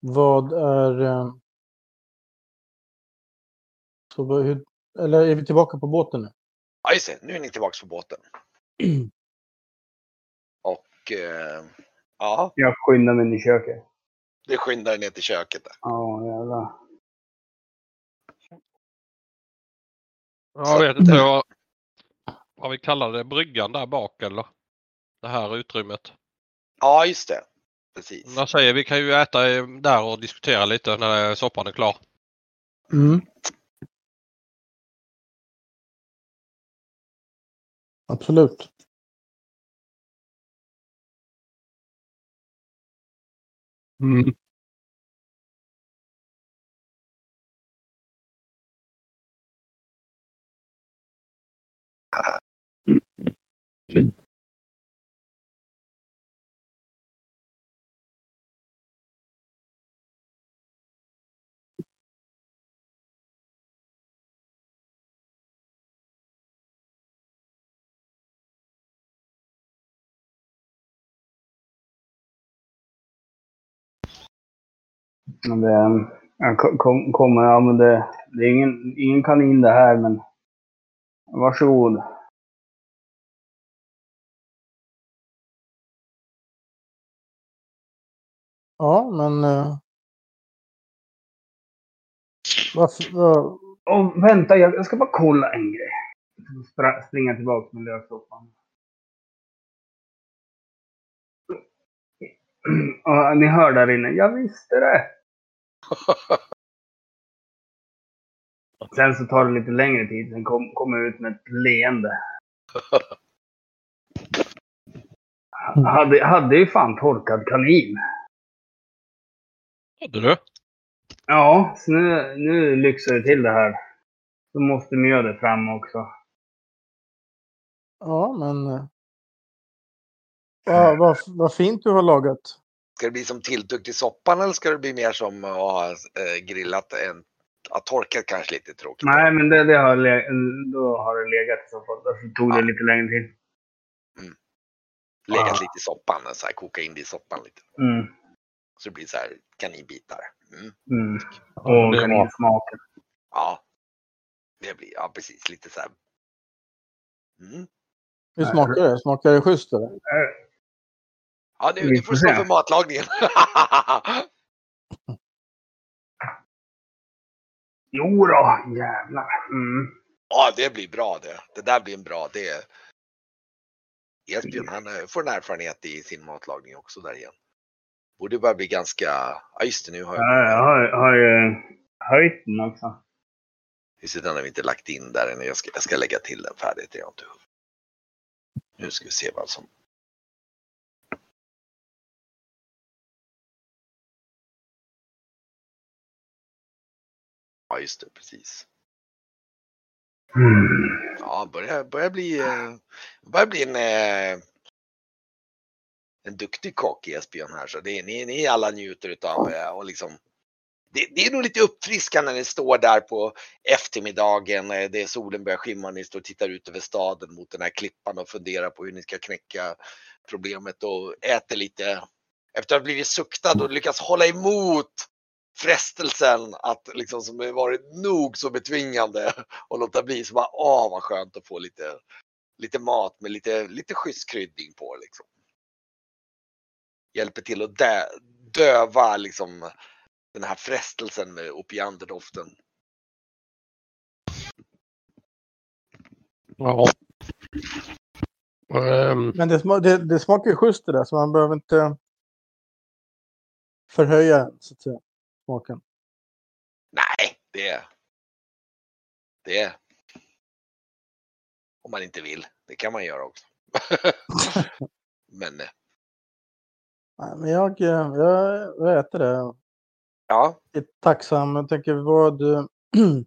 vad är... Eh, så, hur, eller är vi tillbaka på båten nu? Ja just det, nu är ni tillbaks på båten. [clears throat] Och eh, ja, Jag skyndar mig in i köket. det skyndar er ner till köket där. Ja, jävlar. Jag vet inte vad, vad vi kallar det. Bryggan där bak eller? Det här utrymmet. Ja just det, precis. Jag säger vi kan ju äta där och diskutera lite när soppan är klar. Mm. Absolut. Men Det, jag ko- kom, kommer, ja men det, det är ingen, ingen kanin det här men varsågod. Ja, men... Eh, varför, vad- Och vänta, jag, jag ska bara kolla en grej. Spra, springa tillbaka med lössoppan. Ja, ni hör där inne. Jag visste det! Sen så tar det lite längre tid. Sen kom- kommer jag ut med ett leende. Hade, hade ju fan torkad kanin. Hade du? Ja, så nu, nu lyxar det till det här. Då måste mjödet fram också. ja, men... Eh, vad, vad, vad fint du har lagat. Ska det bli som tilltugg till soppan eller ska det bli mer som att ha eh, grillat en, ja, torkat kanske lite tråkigt. Nej, men det, det har, då har det legat i så fall. Därför tog det Ja. lite längre tid. Legat Ah. lite i soppan, så här, koka in det i soppan lite. Mm. Så det blir så här kaninbitar. Mm. Mm. Och det är bra. kaninsmaken. Ja. Det blir, ja precis, lite så här. Mm. Hur smakar det? Smakar det schysst eller? Ja, nu, nu får du stå för matlagningen. [laughs] Jo då, jävlar. Mm. ja, det blir bra det. Det där blir en bra. Det Esbjörn, han eh, får en erfarenhet i sin matlagning också där igen. Borde bara bli ganska, ja just det nu har jag, Ja, jag har, har ju höjt den också. just det, den har vi inte lagt in där än. Jag ska, jag ska lägga till den färdigt. Jag inte. Nu ska vi se vad som Ja, just det, precis. Mm. Ja, börjar, börjar bli, eh, börjar bli en, eh, en duktig kock Esbjörn här. Så det ni, ni alla njuter utav eh, och liksom det, det är nog lite uppfriskande när ni står där på eftermiddagen. Det är solen börjar skimma. Ni står och tittar ut över staden mot den här klippan och funderar på hur ni ska knäcka problemet och äter lite. Efter att ha blivit suktad och lyckats hålla emot frestelsen att liksom som har varit nog så betvingande och [laughs] låta bli så bara åh vad skönt att få lite, lite mat med lite, lite schysst kryddning på liksom. Hjälper till att dö, döva liksom den här frestelsen med opianderdoften. Ja. Ehm, Men det, sma- det, det smakar ju schysst det där så man behöver inte förhöja så att säga, smaken. Nej, det det om man inte vill. Det kan man göra också. [laughs] Men eh, Nej, men jag, eh, jag, jag äter det. ja, Jag är tacksam. Jag tänker vad... [clears throat]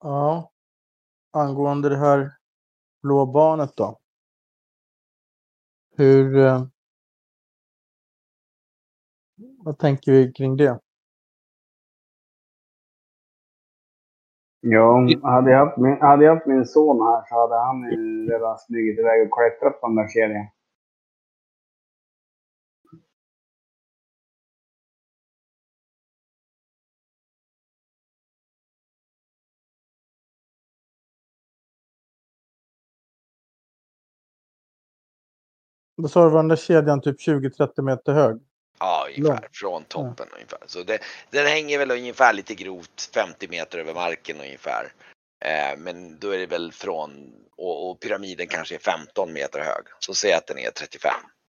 ja. Angående det här blå barnet då. Hur... Vad tänker vi kring det? Ja, hade jag, haft min, hade jag haft min son här så hade han redan smugit iväg och klättrat på den där kedjan. Vad sa du, var den där kedjan typ 20-30 meter hög? Ja ungefär från toppen ungefär. Så det, den hänger väl ungefär lite grovt 50 meter över marken ungefär. Eh, men då är det väl från och, och pyramiden kanske är 15 meter hög. Så säg att den är 35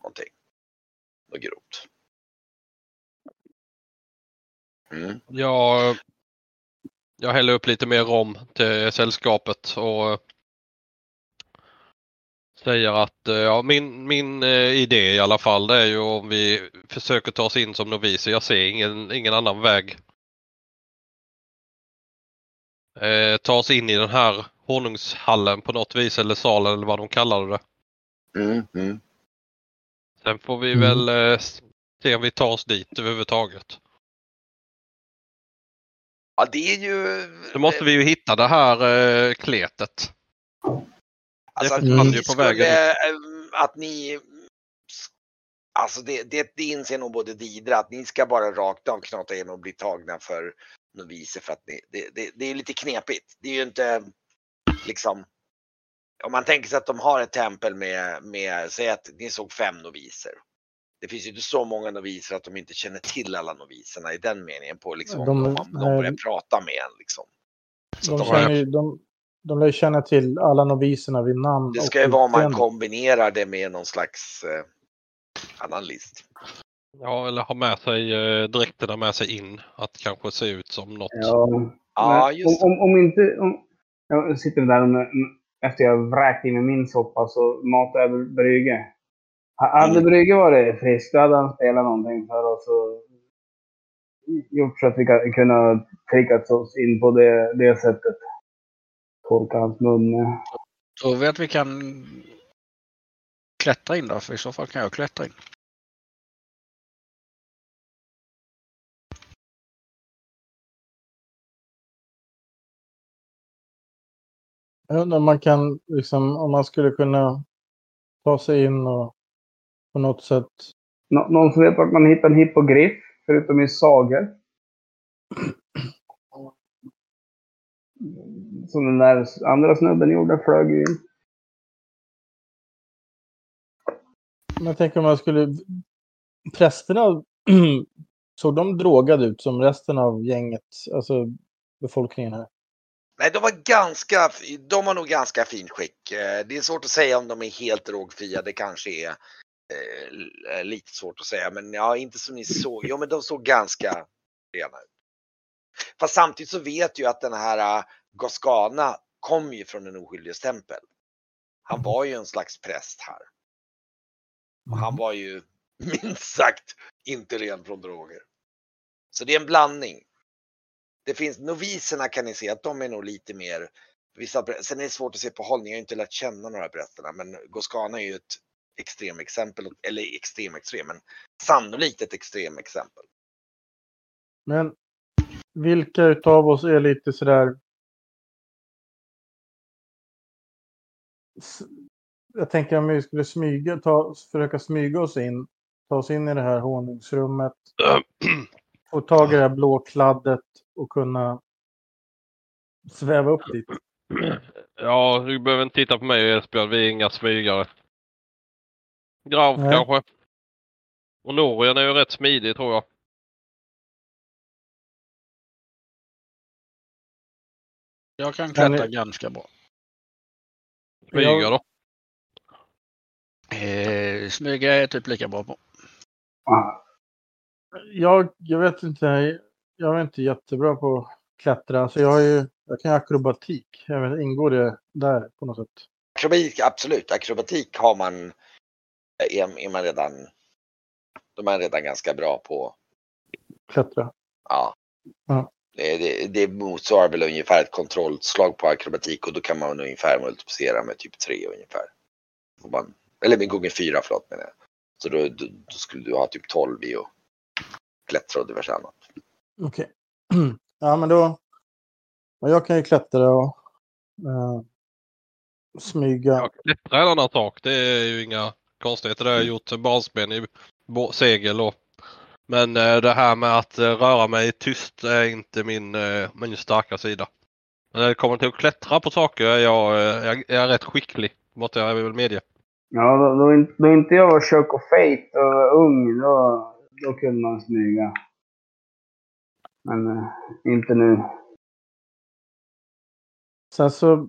någonting. Och grovt. Mm. jag, jag häller upp lite mer rom till sällskapet och säger att eh, ja, min, min eh, idé i alla fall det är ju om vi försöker ta oss in som noviser. Jag ser ingen, ingen annan väg. Eh, ta oss in i den här honungshallen på något vis eller salen eller vad de kallade det. Mm, mm. Sen får vi Mm. väl eh, se om vi tar oss dit överhuvudtaget. Ja, det är ju... Då måste vi ju hitta det här eh, kletet. Alltså, att ni skulle, ehm, Att ni... Alltså det, det, det inser nog både Didra att ni ska bara rakt av knata in och bli tagna för noviser för att ni, det, det, det är lite knepigt. Det är ju inte liksom... Om man tänker sig att de har ett tempel med, med säg att ni såg fem noviser. Det finns ju inte så många noviser att de inte känner till alla noviserna i den meningen på liksom De- om man, de nej. börjar prata med en liksom. Så De, att har- ju, de, de lär ju känna till alla noviserna vid namn. Det och ska ju vara om man kombinerar det med någon slags eh, annan list. Ja, eller ha med sig eh, dräkterna med sig in. Att kanske se ut som något. Ja, Ja, men just om, om, om inte... Om, jag sitter där med, efter jag vräkt i mig min soppa så matar jag Brygge. Ha- Hade Mm. Brygge varit frisk då hade han spelat någonting för oss och gjort så att vi kan- kunnat trickat oss in på det, det sättet. Torka hans mun. Tror vi att vi kan klättra in då? För i så fall kan jag klättra in. Jag undrar om man kan, liksom, om man skulle kunna ta sig in och på något sätt. Nå, någon som vet vart man hittar en hippogriff förutom i sagor? Som den där andra snubben gjorde, flög ju in. Men jag tänker om man skulle... Prästerna, [clears throat] såg de drogade ut som resten av gänget? Alltså befolkningen här. Nej, de var ganska, de var nog ganska fin skick. Eh, Det är svårt att säga om de är helt drogfria. Det kanske är Eh, lite svårt att säga, men ja, inte som ni såg. Jo, men de såg ganska rena ut. Fast samtidigt så vet ju att den här uh, Goscana kom ju från den oskyldiges tempel. Han var ju en slags präst här. Och han var ju [laughs] minst sagt inte ren från droger. Så det är en blandning. Det finns noviserna kan ni se att de är nog lite mer Vissa, sen är det svårt att se på hållning, jag har inte lärt känna några prästerna, men Goscana är ju ett extremexempel, eller extrem extrem, men sannolikt ett extremexempel. Men vilka utav oss är lite sådär... Jag tänker om vi skulle smyga, ta, försöka smyga oss in, ta oss in i det här honungsrummet, få tag i det här blå kladdet och kunna sväva upp dit. Ja, du behöver inte titta på mig Esbjörn, vi är inga smygare. Grav Nej. kanske. Och Norien är ju rätt smidig tror jag. Jag kan Kan klättra ni- ganska bra. Smyga Jag- då. Eh, smyga är jag typ lika bra på. Jag, jag vet inte, jag är inte jättebra på att klättra. Så jag, har ju, jag kan ju akrobatik. Jag vet, ingår det där på något sätt? Akrobatik, absolut. Akrobatik har man, är, är man redan, de är redan ganska bra på. Klättra. Ja. Ja. Det, det, det motsvarar väl ungefär ett kontrollslag på akrobatik och då kan man ungefär multiplicera med typ tre ungefär. Får man, eller med gånger fyra, förlåt menar jag. Så då, då, då skulle du ha typ 12 i och klättra och diverse annat. Okej. [clears throat] Ja, men då... ja, Jag kan ju klättra och eh, smyga. Ja, klättra är en annan sak. Det är ju inga konstigheter. Det har jag gjort barnsben i segel och men eh, det här med att eh, röra mig tyst är inte min, eh, min starka sida. Men när det kommer till att klättra på saker är jag, eh, jag, jag är rätt skicklig. Måste jag väl medge. Ja, då, då, då inte jag var Chuck och Fate och var ung, då, då kunde man smyga. Men eh, inte nu. Sen så...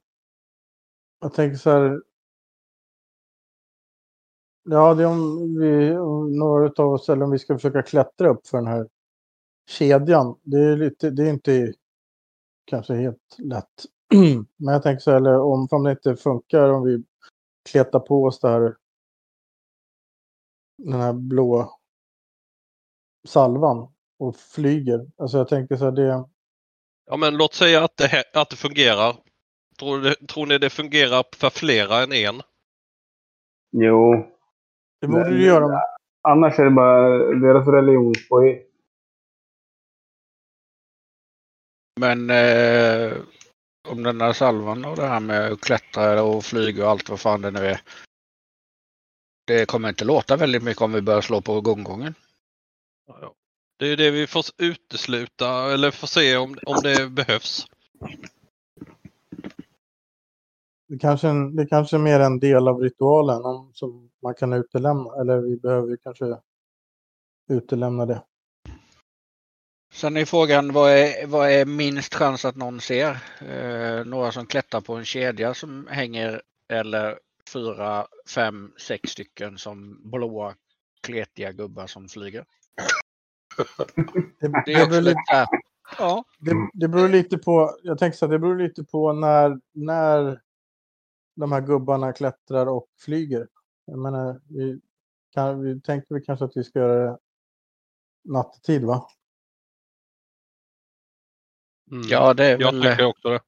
Jag tänker så här... Ja, det är om vi, om några av oss, eller om vi ska försöka klättra upp för den här kedjan. Det är, lite, det är inte kanske helt lätt. [clears throat] Men jag tänker så här, eller om, om det inte funkar, om vi kletar på oss det här, den här blå salvan och flyger. Alltså jag tänker så här, det... Ja men låt säga att det, att det fungerar. Tror, tror ni det fungerar för flera än en? Jo. Det borde du göra. Annars är det bara deras religionspåhitt. Men eh, om den där salvan och det här med att klättra och flyga och allt vad fan det nu är. Det kommer inte låta väldigt mycket om vi börjar slå på gonggongen. Det är det vi får utesluta eller får se om, om det behövs. Det kanske, det kanske är mer en del av ritualen om, som man kan utelämna. Eller vi behöver ju kanske utelämna det. Sen är frågan vad är, vad är minst chans att någon ser? Eh, några som klättrar på en kedja som hänger eller fyra, fem, sex stycken som blåa kletiga gubbar som flyger. Det, Det beror, lite här, Ja, det, det beror lite på, jag tänker så att det beror lite på när, när de här gubbarna klättrar och flyger. Jag menar, vi, kan, vi tänker väl kanske att vi ska göra det nattetid va? Mm. ja det är Jag väl... tycker också det.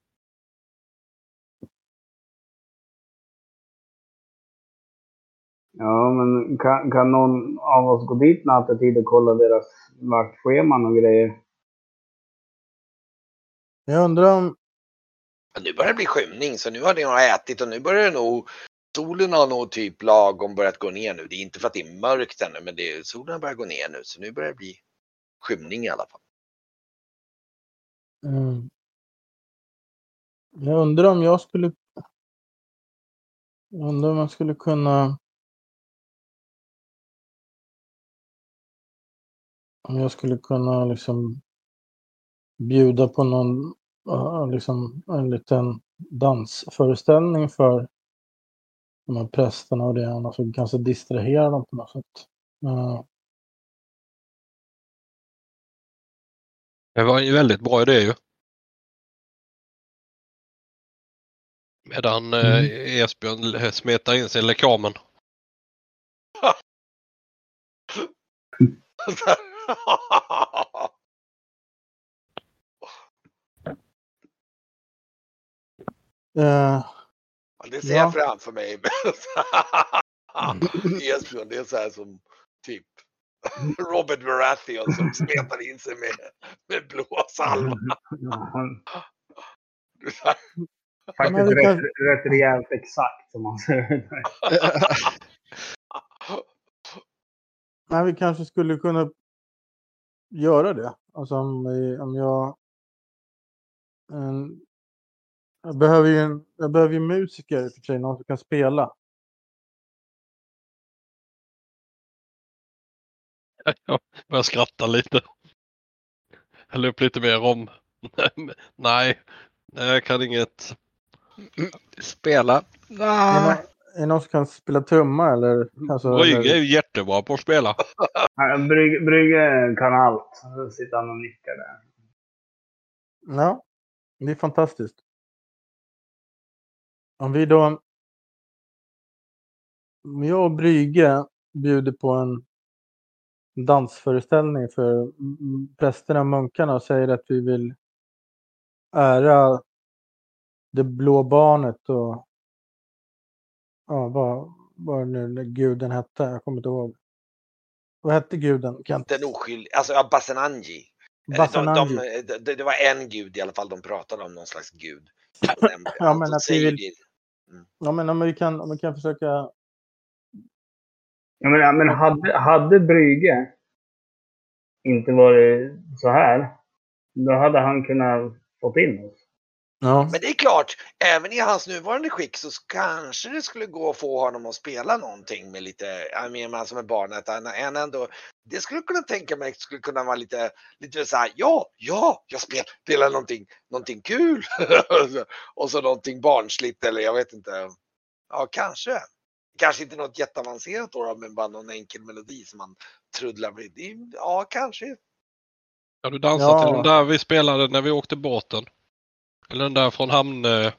Ja, men kan, kan någon av oss gå dit nattetid och kolla deras vaktscheman och grejer? Jag undrar om, nu börjar det bli skymning så nu har ni nog ätit och nu börjar det nog Solen har nog typ lagom börjat gå ner nu. Det är inte för att det är mörkt ännu men det är, solen har börjat gå ner nu så nu börjar det bli skymning i alla fall. Mm. Jag undrar om jag skulle... Jag undrar om man skulle kunna... Om jag skulle kunna liksom bjuda på någon, liksom en liten dansföreställning för de här prästerna och det. Annars så kanske distrahera dem på något sätt. Uh, Det var en väldigt bra idé ju. Medan eh, Mm. Esbjörn smetar in sin lekamen. [laughs] eh, Ja, det ser Ja. jag framför mig. [laughs] Esbjörn, det är så här som typ [laughs] Robert Baratheon som smetar in sig med, med blå salva. [laughs] Faktiskt rätt, kan- rätt rejält exakt som man säger. nej, vi kanske skulle kunna göra det. Alltså om, vi, om jag... En, jag behöver ju en, jag behöver ju musiker för sig, någon som kan spela. [laughs] Jag börjar skratta lite. Jag la upp lite mer om. [laughs] Nej, jag kan inget. Spela. Ah, någon, är någon som kan spela trumma eller? Alltså, Brygge är ju jättebra på att spela. Brygge, Brygge kan allt. Så sitter han och nickar där. ja, det är fantastiskt. Om vi då... Om jag och Brygge bjuder på en dansföreställning för prästerna och munkarna och säger att vi vill ära det blå barnet och ja, vad, vad nu den guden hette. Jag kommer inte ihåg. Vad hette guden? Kent? Den oskyldiga, alltså ja, Basenanji. Eller De, Basananji. de, det, var en gud i alla fall de pratade om, någon slags gud. [laughs] Ja, men att vi vill- Ja, men om vi kan, om vi kan försöka... Ja, men, ja, men hade, hade Brygge inte varit så här, då hade han kunnat fått in oss. Ja, Men det är klart, även i hans nuvarande skick så kanske det skulle gå att få honom att spela någonting med lite, jag menar som är barnet, han ändå, det skulle jag kunna tänka mig skulle kunna vara lite, lite så här, ja, ja, jag spelar, någonting, någonting kul. [laughs] och så någonting barnsligt eller jag vet inte. Ja, kanske. Kanske inte något jätteavancerat då, men bara någon enkel melodi som man truddlar med. Ja, kanske. Kan du dansa Ja. till den där vi spelade när vi åkte båten? Eller den där från hamn... eh,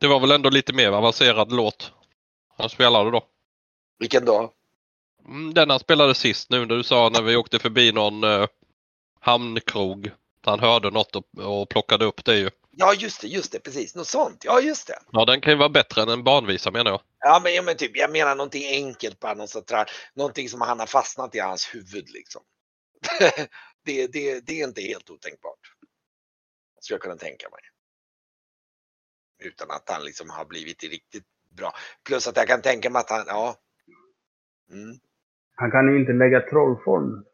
Det var väl ändå lite mer avancerad låt han spelade då. Vilken då? Mm, Den han spelade sist nu när du sa när vi åkte förbi någon eh, hamnkrog. Han hörde något och, och plockade upp det ju. Ja, just det, just det, precis. Något sånt. Ja, just det. Ja, den kan ju vara bättre än en barnvisa menar jag. Ja men, ja, men typ, jag menar någonting enkelt bara, något, sånt där, någonting som han har fastnat i hans huvud liksom. [laughs] det, det, det är inte helt otänkbart. Skulle jag kunna tänka mig. Utan att han liksom har blivit riktigt bra. Plus att jag kan tänka mig att han, ja. Mm. Han kan ju inte lägga trollform.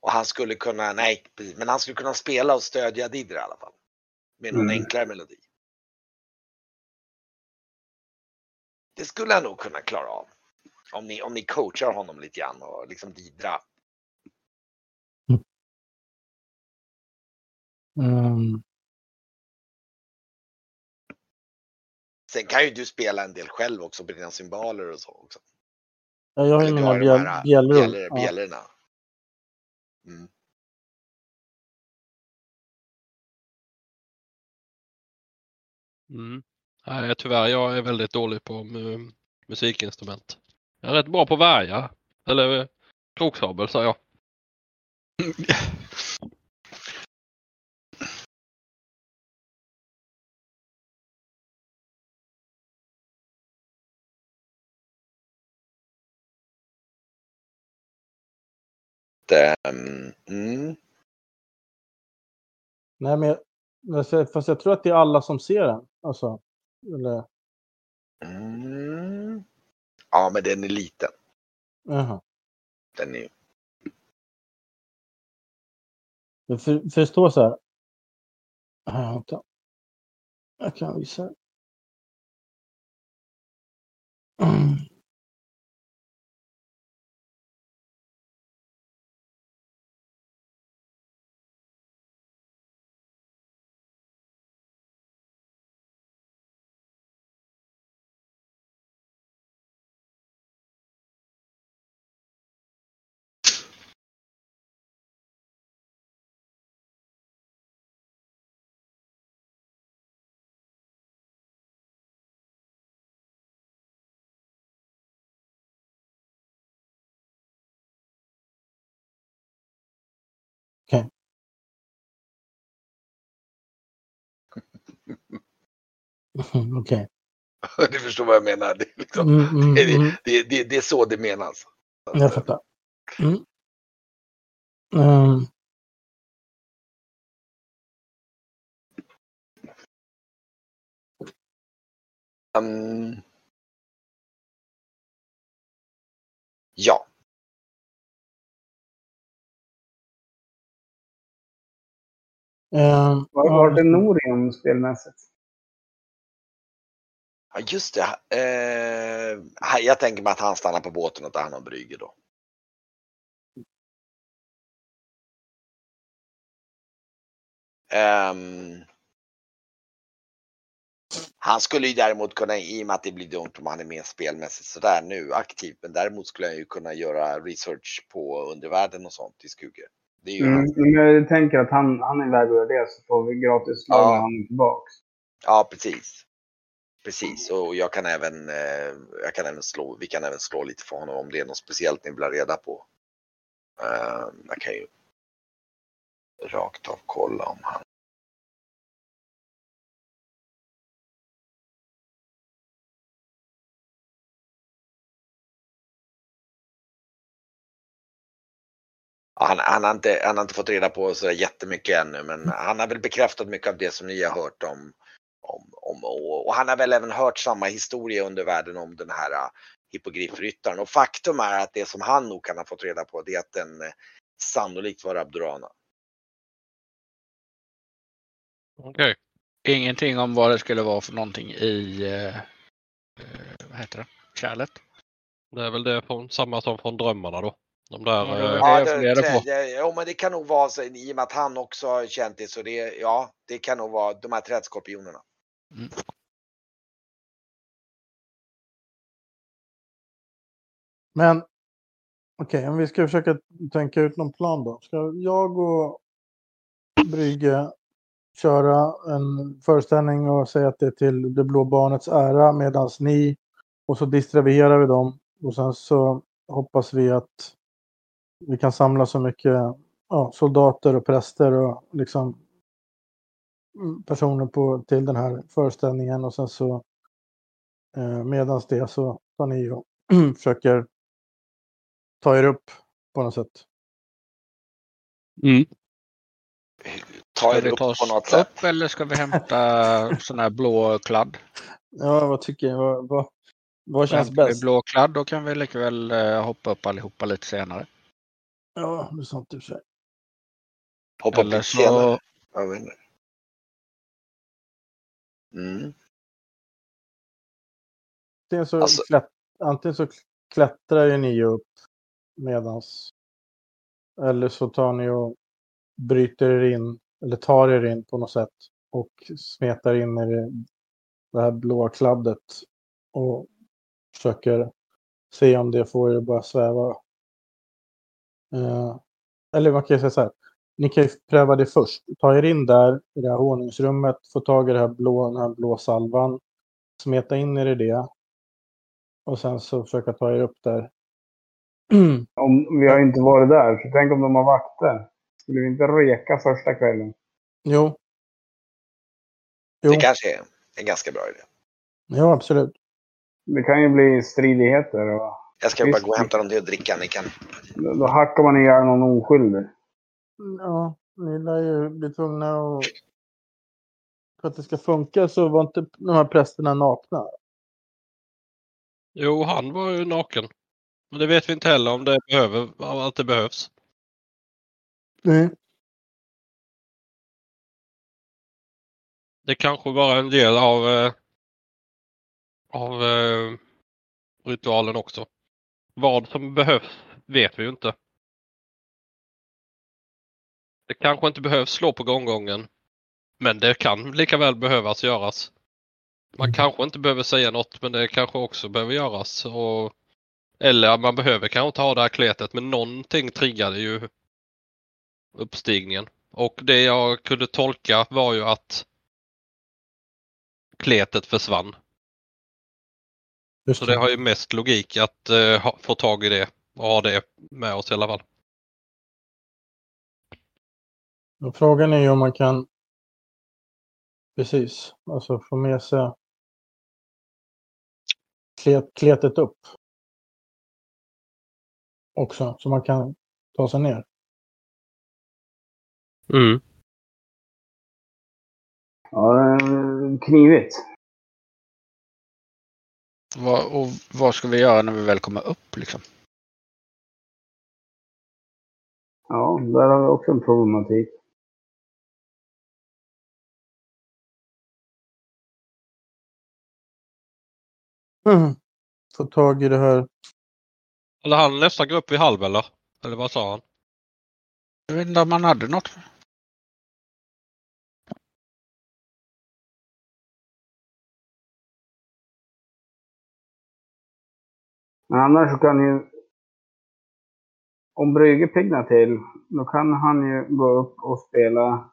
Och han skulle kunna, nej, precis, men han skulle kunna spela och stödja Didra i alla fall. Med någon Mm. enklare melodi. Det skulle han nog kunna klara av. Om ni, om ni coachar honom lite grann och liksom Didra. Mm, Sen kan ju du spela en del själv också, på dina cymbaler och så också. ja, jag har ju mina bjällror. Ja. bjällorna. Mm. Mm. Nej, tyvärr, jag är väldigt dålig på mu- musikinstrument. Jag är rätt bra på värja. Eller eh, kroksabel sa jag. [laughs] mm. Nej, men jag, fast jag tror att det är alla som ser den. Alltså, eller, Mm. Ja, men den är liten. jaha. Den är, Jag för, förstår så här. Vänta. Jag kan visa. Mm. Okej. [laughs] Du förstår vad jag menar. Det är, liksom, Mm, mm, [laughs] det, mm. det, det, det är så det menas. Jag fattar. Mm. Ehm, Mm. Ja, ehm, Var, vart är Norium spelmässigt? Just det. Eh, jag tänker mig att han stannar på båten och tar hand om Brygge då. Ehm, han skulle ju däremot kunna, i och med att det blir dumt om han är med spelmässigt sådär nu aktivt, men däremot skulle han ju kunna göra research på undervärlden och sånt i Skugge. Det är ju Mm, jag tänker att han, han är iväg och gör det så får vi gratis slag Ja. han tillbaks. ja precis. Precis, och jag kan även, eh, jag kan även slå, vi kan även slå lite för honom om det är något speciellt ni vill ha reda på. Eh, jag kan ju rakt av kolla om han Han, han, har inte, han har inte fått reda på så jättemycket ännu, men han har väl bekräftat mycket av det som ni har hört om. Om, om och, och han har väl även hört samma historia under världen om den här uh, hippogriffryttaren. Och faktum är att det som han nog kan ha fått reda på det är att den eh, sannolikt var Abdurana. Okej. Ingenting om vad det skulle vara för någonting i eh, eh, vad heter det? kärlet. Det är väl det från, samma som från drömmarna då. De där, Ja, det eh, det. det, det, jo, men det kan nog vara så i och med att han också har känt det så det, ja, det kan nog vara de här trädskorpionerna. Men okej, om vi ska försöka tänka ut någon plan då. Ska jag och Brygge köra en föreställning och säga att det är till det blå barnets ära medan ni och så distraherar vi dem och sen så hoppas vi att vi kan samla så mycket ja, soldater och präster och liksom personer på, till den här föreställningen och sen så eh, medans det så tar ni och [clears throat] försöker ta er upp på något sätt. mm. Ta er upp på något sätt. upp eller ska vi hämta [laughs] sån här blå kladd? Ja, vad tycker jag? Vad, vad, vad känns bäst? blå kladd då kan vi lika väl eh, hoppa upp allihopa lite senare. Ja, det är sant i och för sig. Hoppa upp lite senare. så, Jag vet inte. Mm. Antingen så, Alltså- klätt, antingen så klättrar ju ni upp medans eller så tar ni och bryter er in eller tar er in på något sätt och smetar in er i det här blåa kladdet och försöker se om det får er att börja sväva. Eh, eller man kan ju säga så här. Ni kan ju pröva det först. Ta er in där i det här honungsrummet, få tag i det här blå, den här blå salvan, smeta in er i det och sen så försöka ta er upp där. [clears throat] Om, vi har inte varit där, så tänk om de har vakter. Skulle vi inte reka första kvällen? Jo. Jo, Det kanske är en ganska bra idé. jo absolut. Det kan ju bli stridigheter och Jag ska bara Visst. gå och hämta någonting att dricka. Ni kan... då, då hackar man ihjäl någon oskyldig. Ja, ni lär ju bli tvungna att... För att det ska funka så var inte de här prästerna nakna. Jo, han var ju naken. Men det vet vi inte heller om det behöver, att det behövs. Nej. Det kanske var en del av, eh, av eh, ritualen också. Vad som behövs vet vi ju inte. Det kanske inte behövs slå på gånggången. Men det kan lika väl behövas göras. Man Mm. kanske inte behöver säga något men det kanske också behöver göras. Och, eller man behöver kanske inte ha det här kletet men någonting triggade ju uppstigningen. Och det jag kunde tolka var ju att kletet försvann. Just Så det har ju mest logik att ha, få tag i det och ha det med oss i alla fall. Och frågan är ju om man kan... Precis. Alltså få med sig klet, kletet upp. Också, så man kan ta sig ner. Mm. Ja, eh, knivigt. Vad, och vad ska vi göra när vi väl kommer upp liksom? Ja, där har vi också en problematik. Mm. Få tag i det här. Eller han nästa grupp vid halv eller? Eller vad sa han? Jag vet inte om man hade något. Men annars så kan ju... Om Brygge piggnar till, då kan han ju gå upp och spela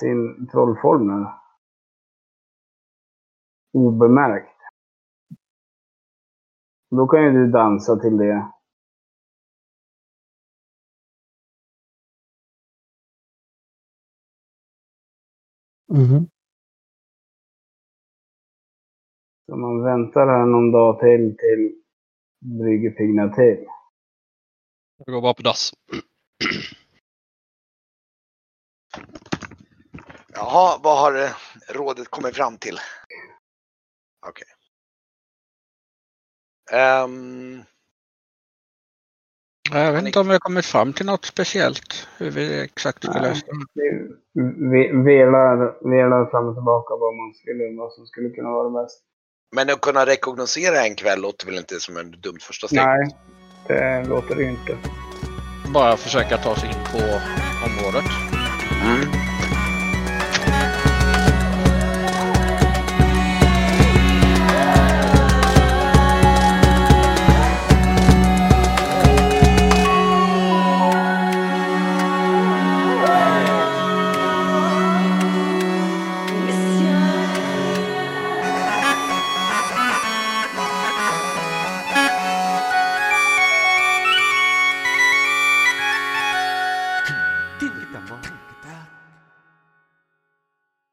sin trollformel. Obemärkt. Då kan ju du dansa till det. Mhm. Så man väntar här någon dag till till Brygge piggnar till. Jag går bara på dass. Jaha, vad har eh, rådet kommit fram till? Okej. Ehm, Jag vet inte om vi har kommit fram till något speciellt. Hur vi exakt ska lösa det. Vi velar, velar fram och tillbaka vad, man skulle, vad som skulle kunna vara bäst. men att kunna rekognosera en kväll låter väl inte som en dumt första steg? Nej, det låter det inte. Bara försöka ta sig in på området. Mm.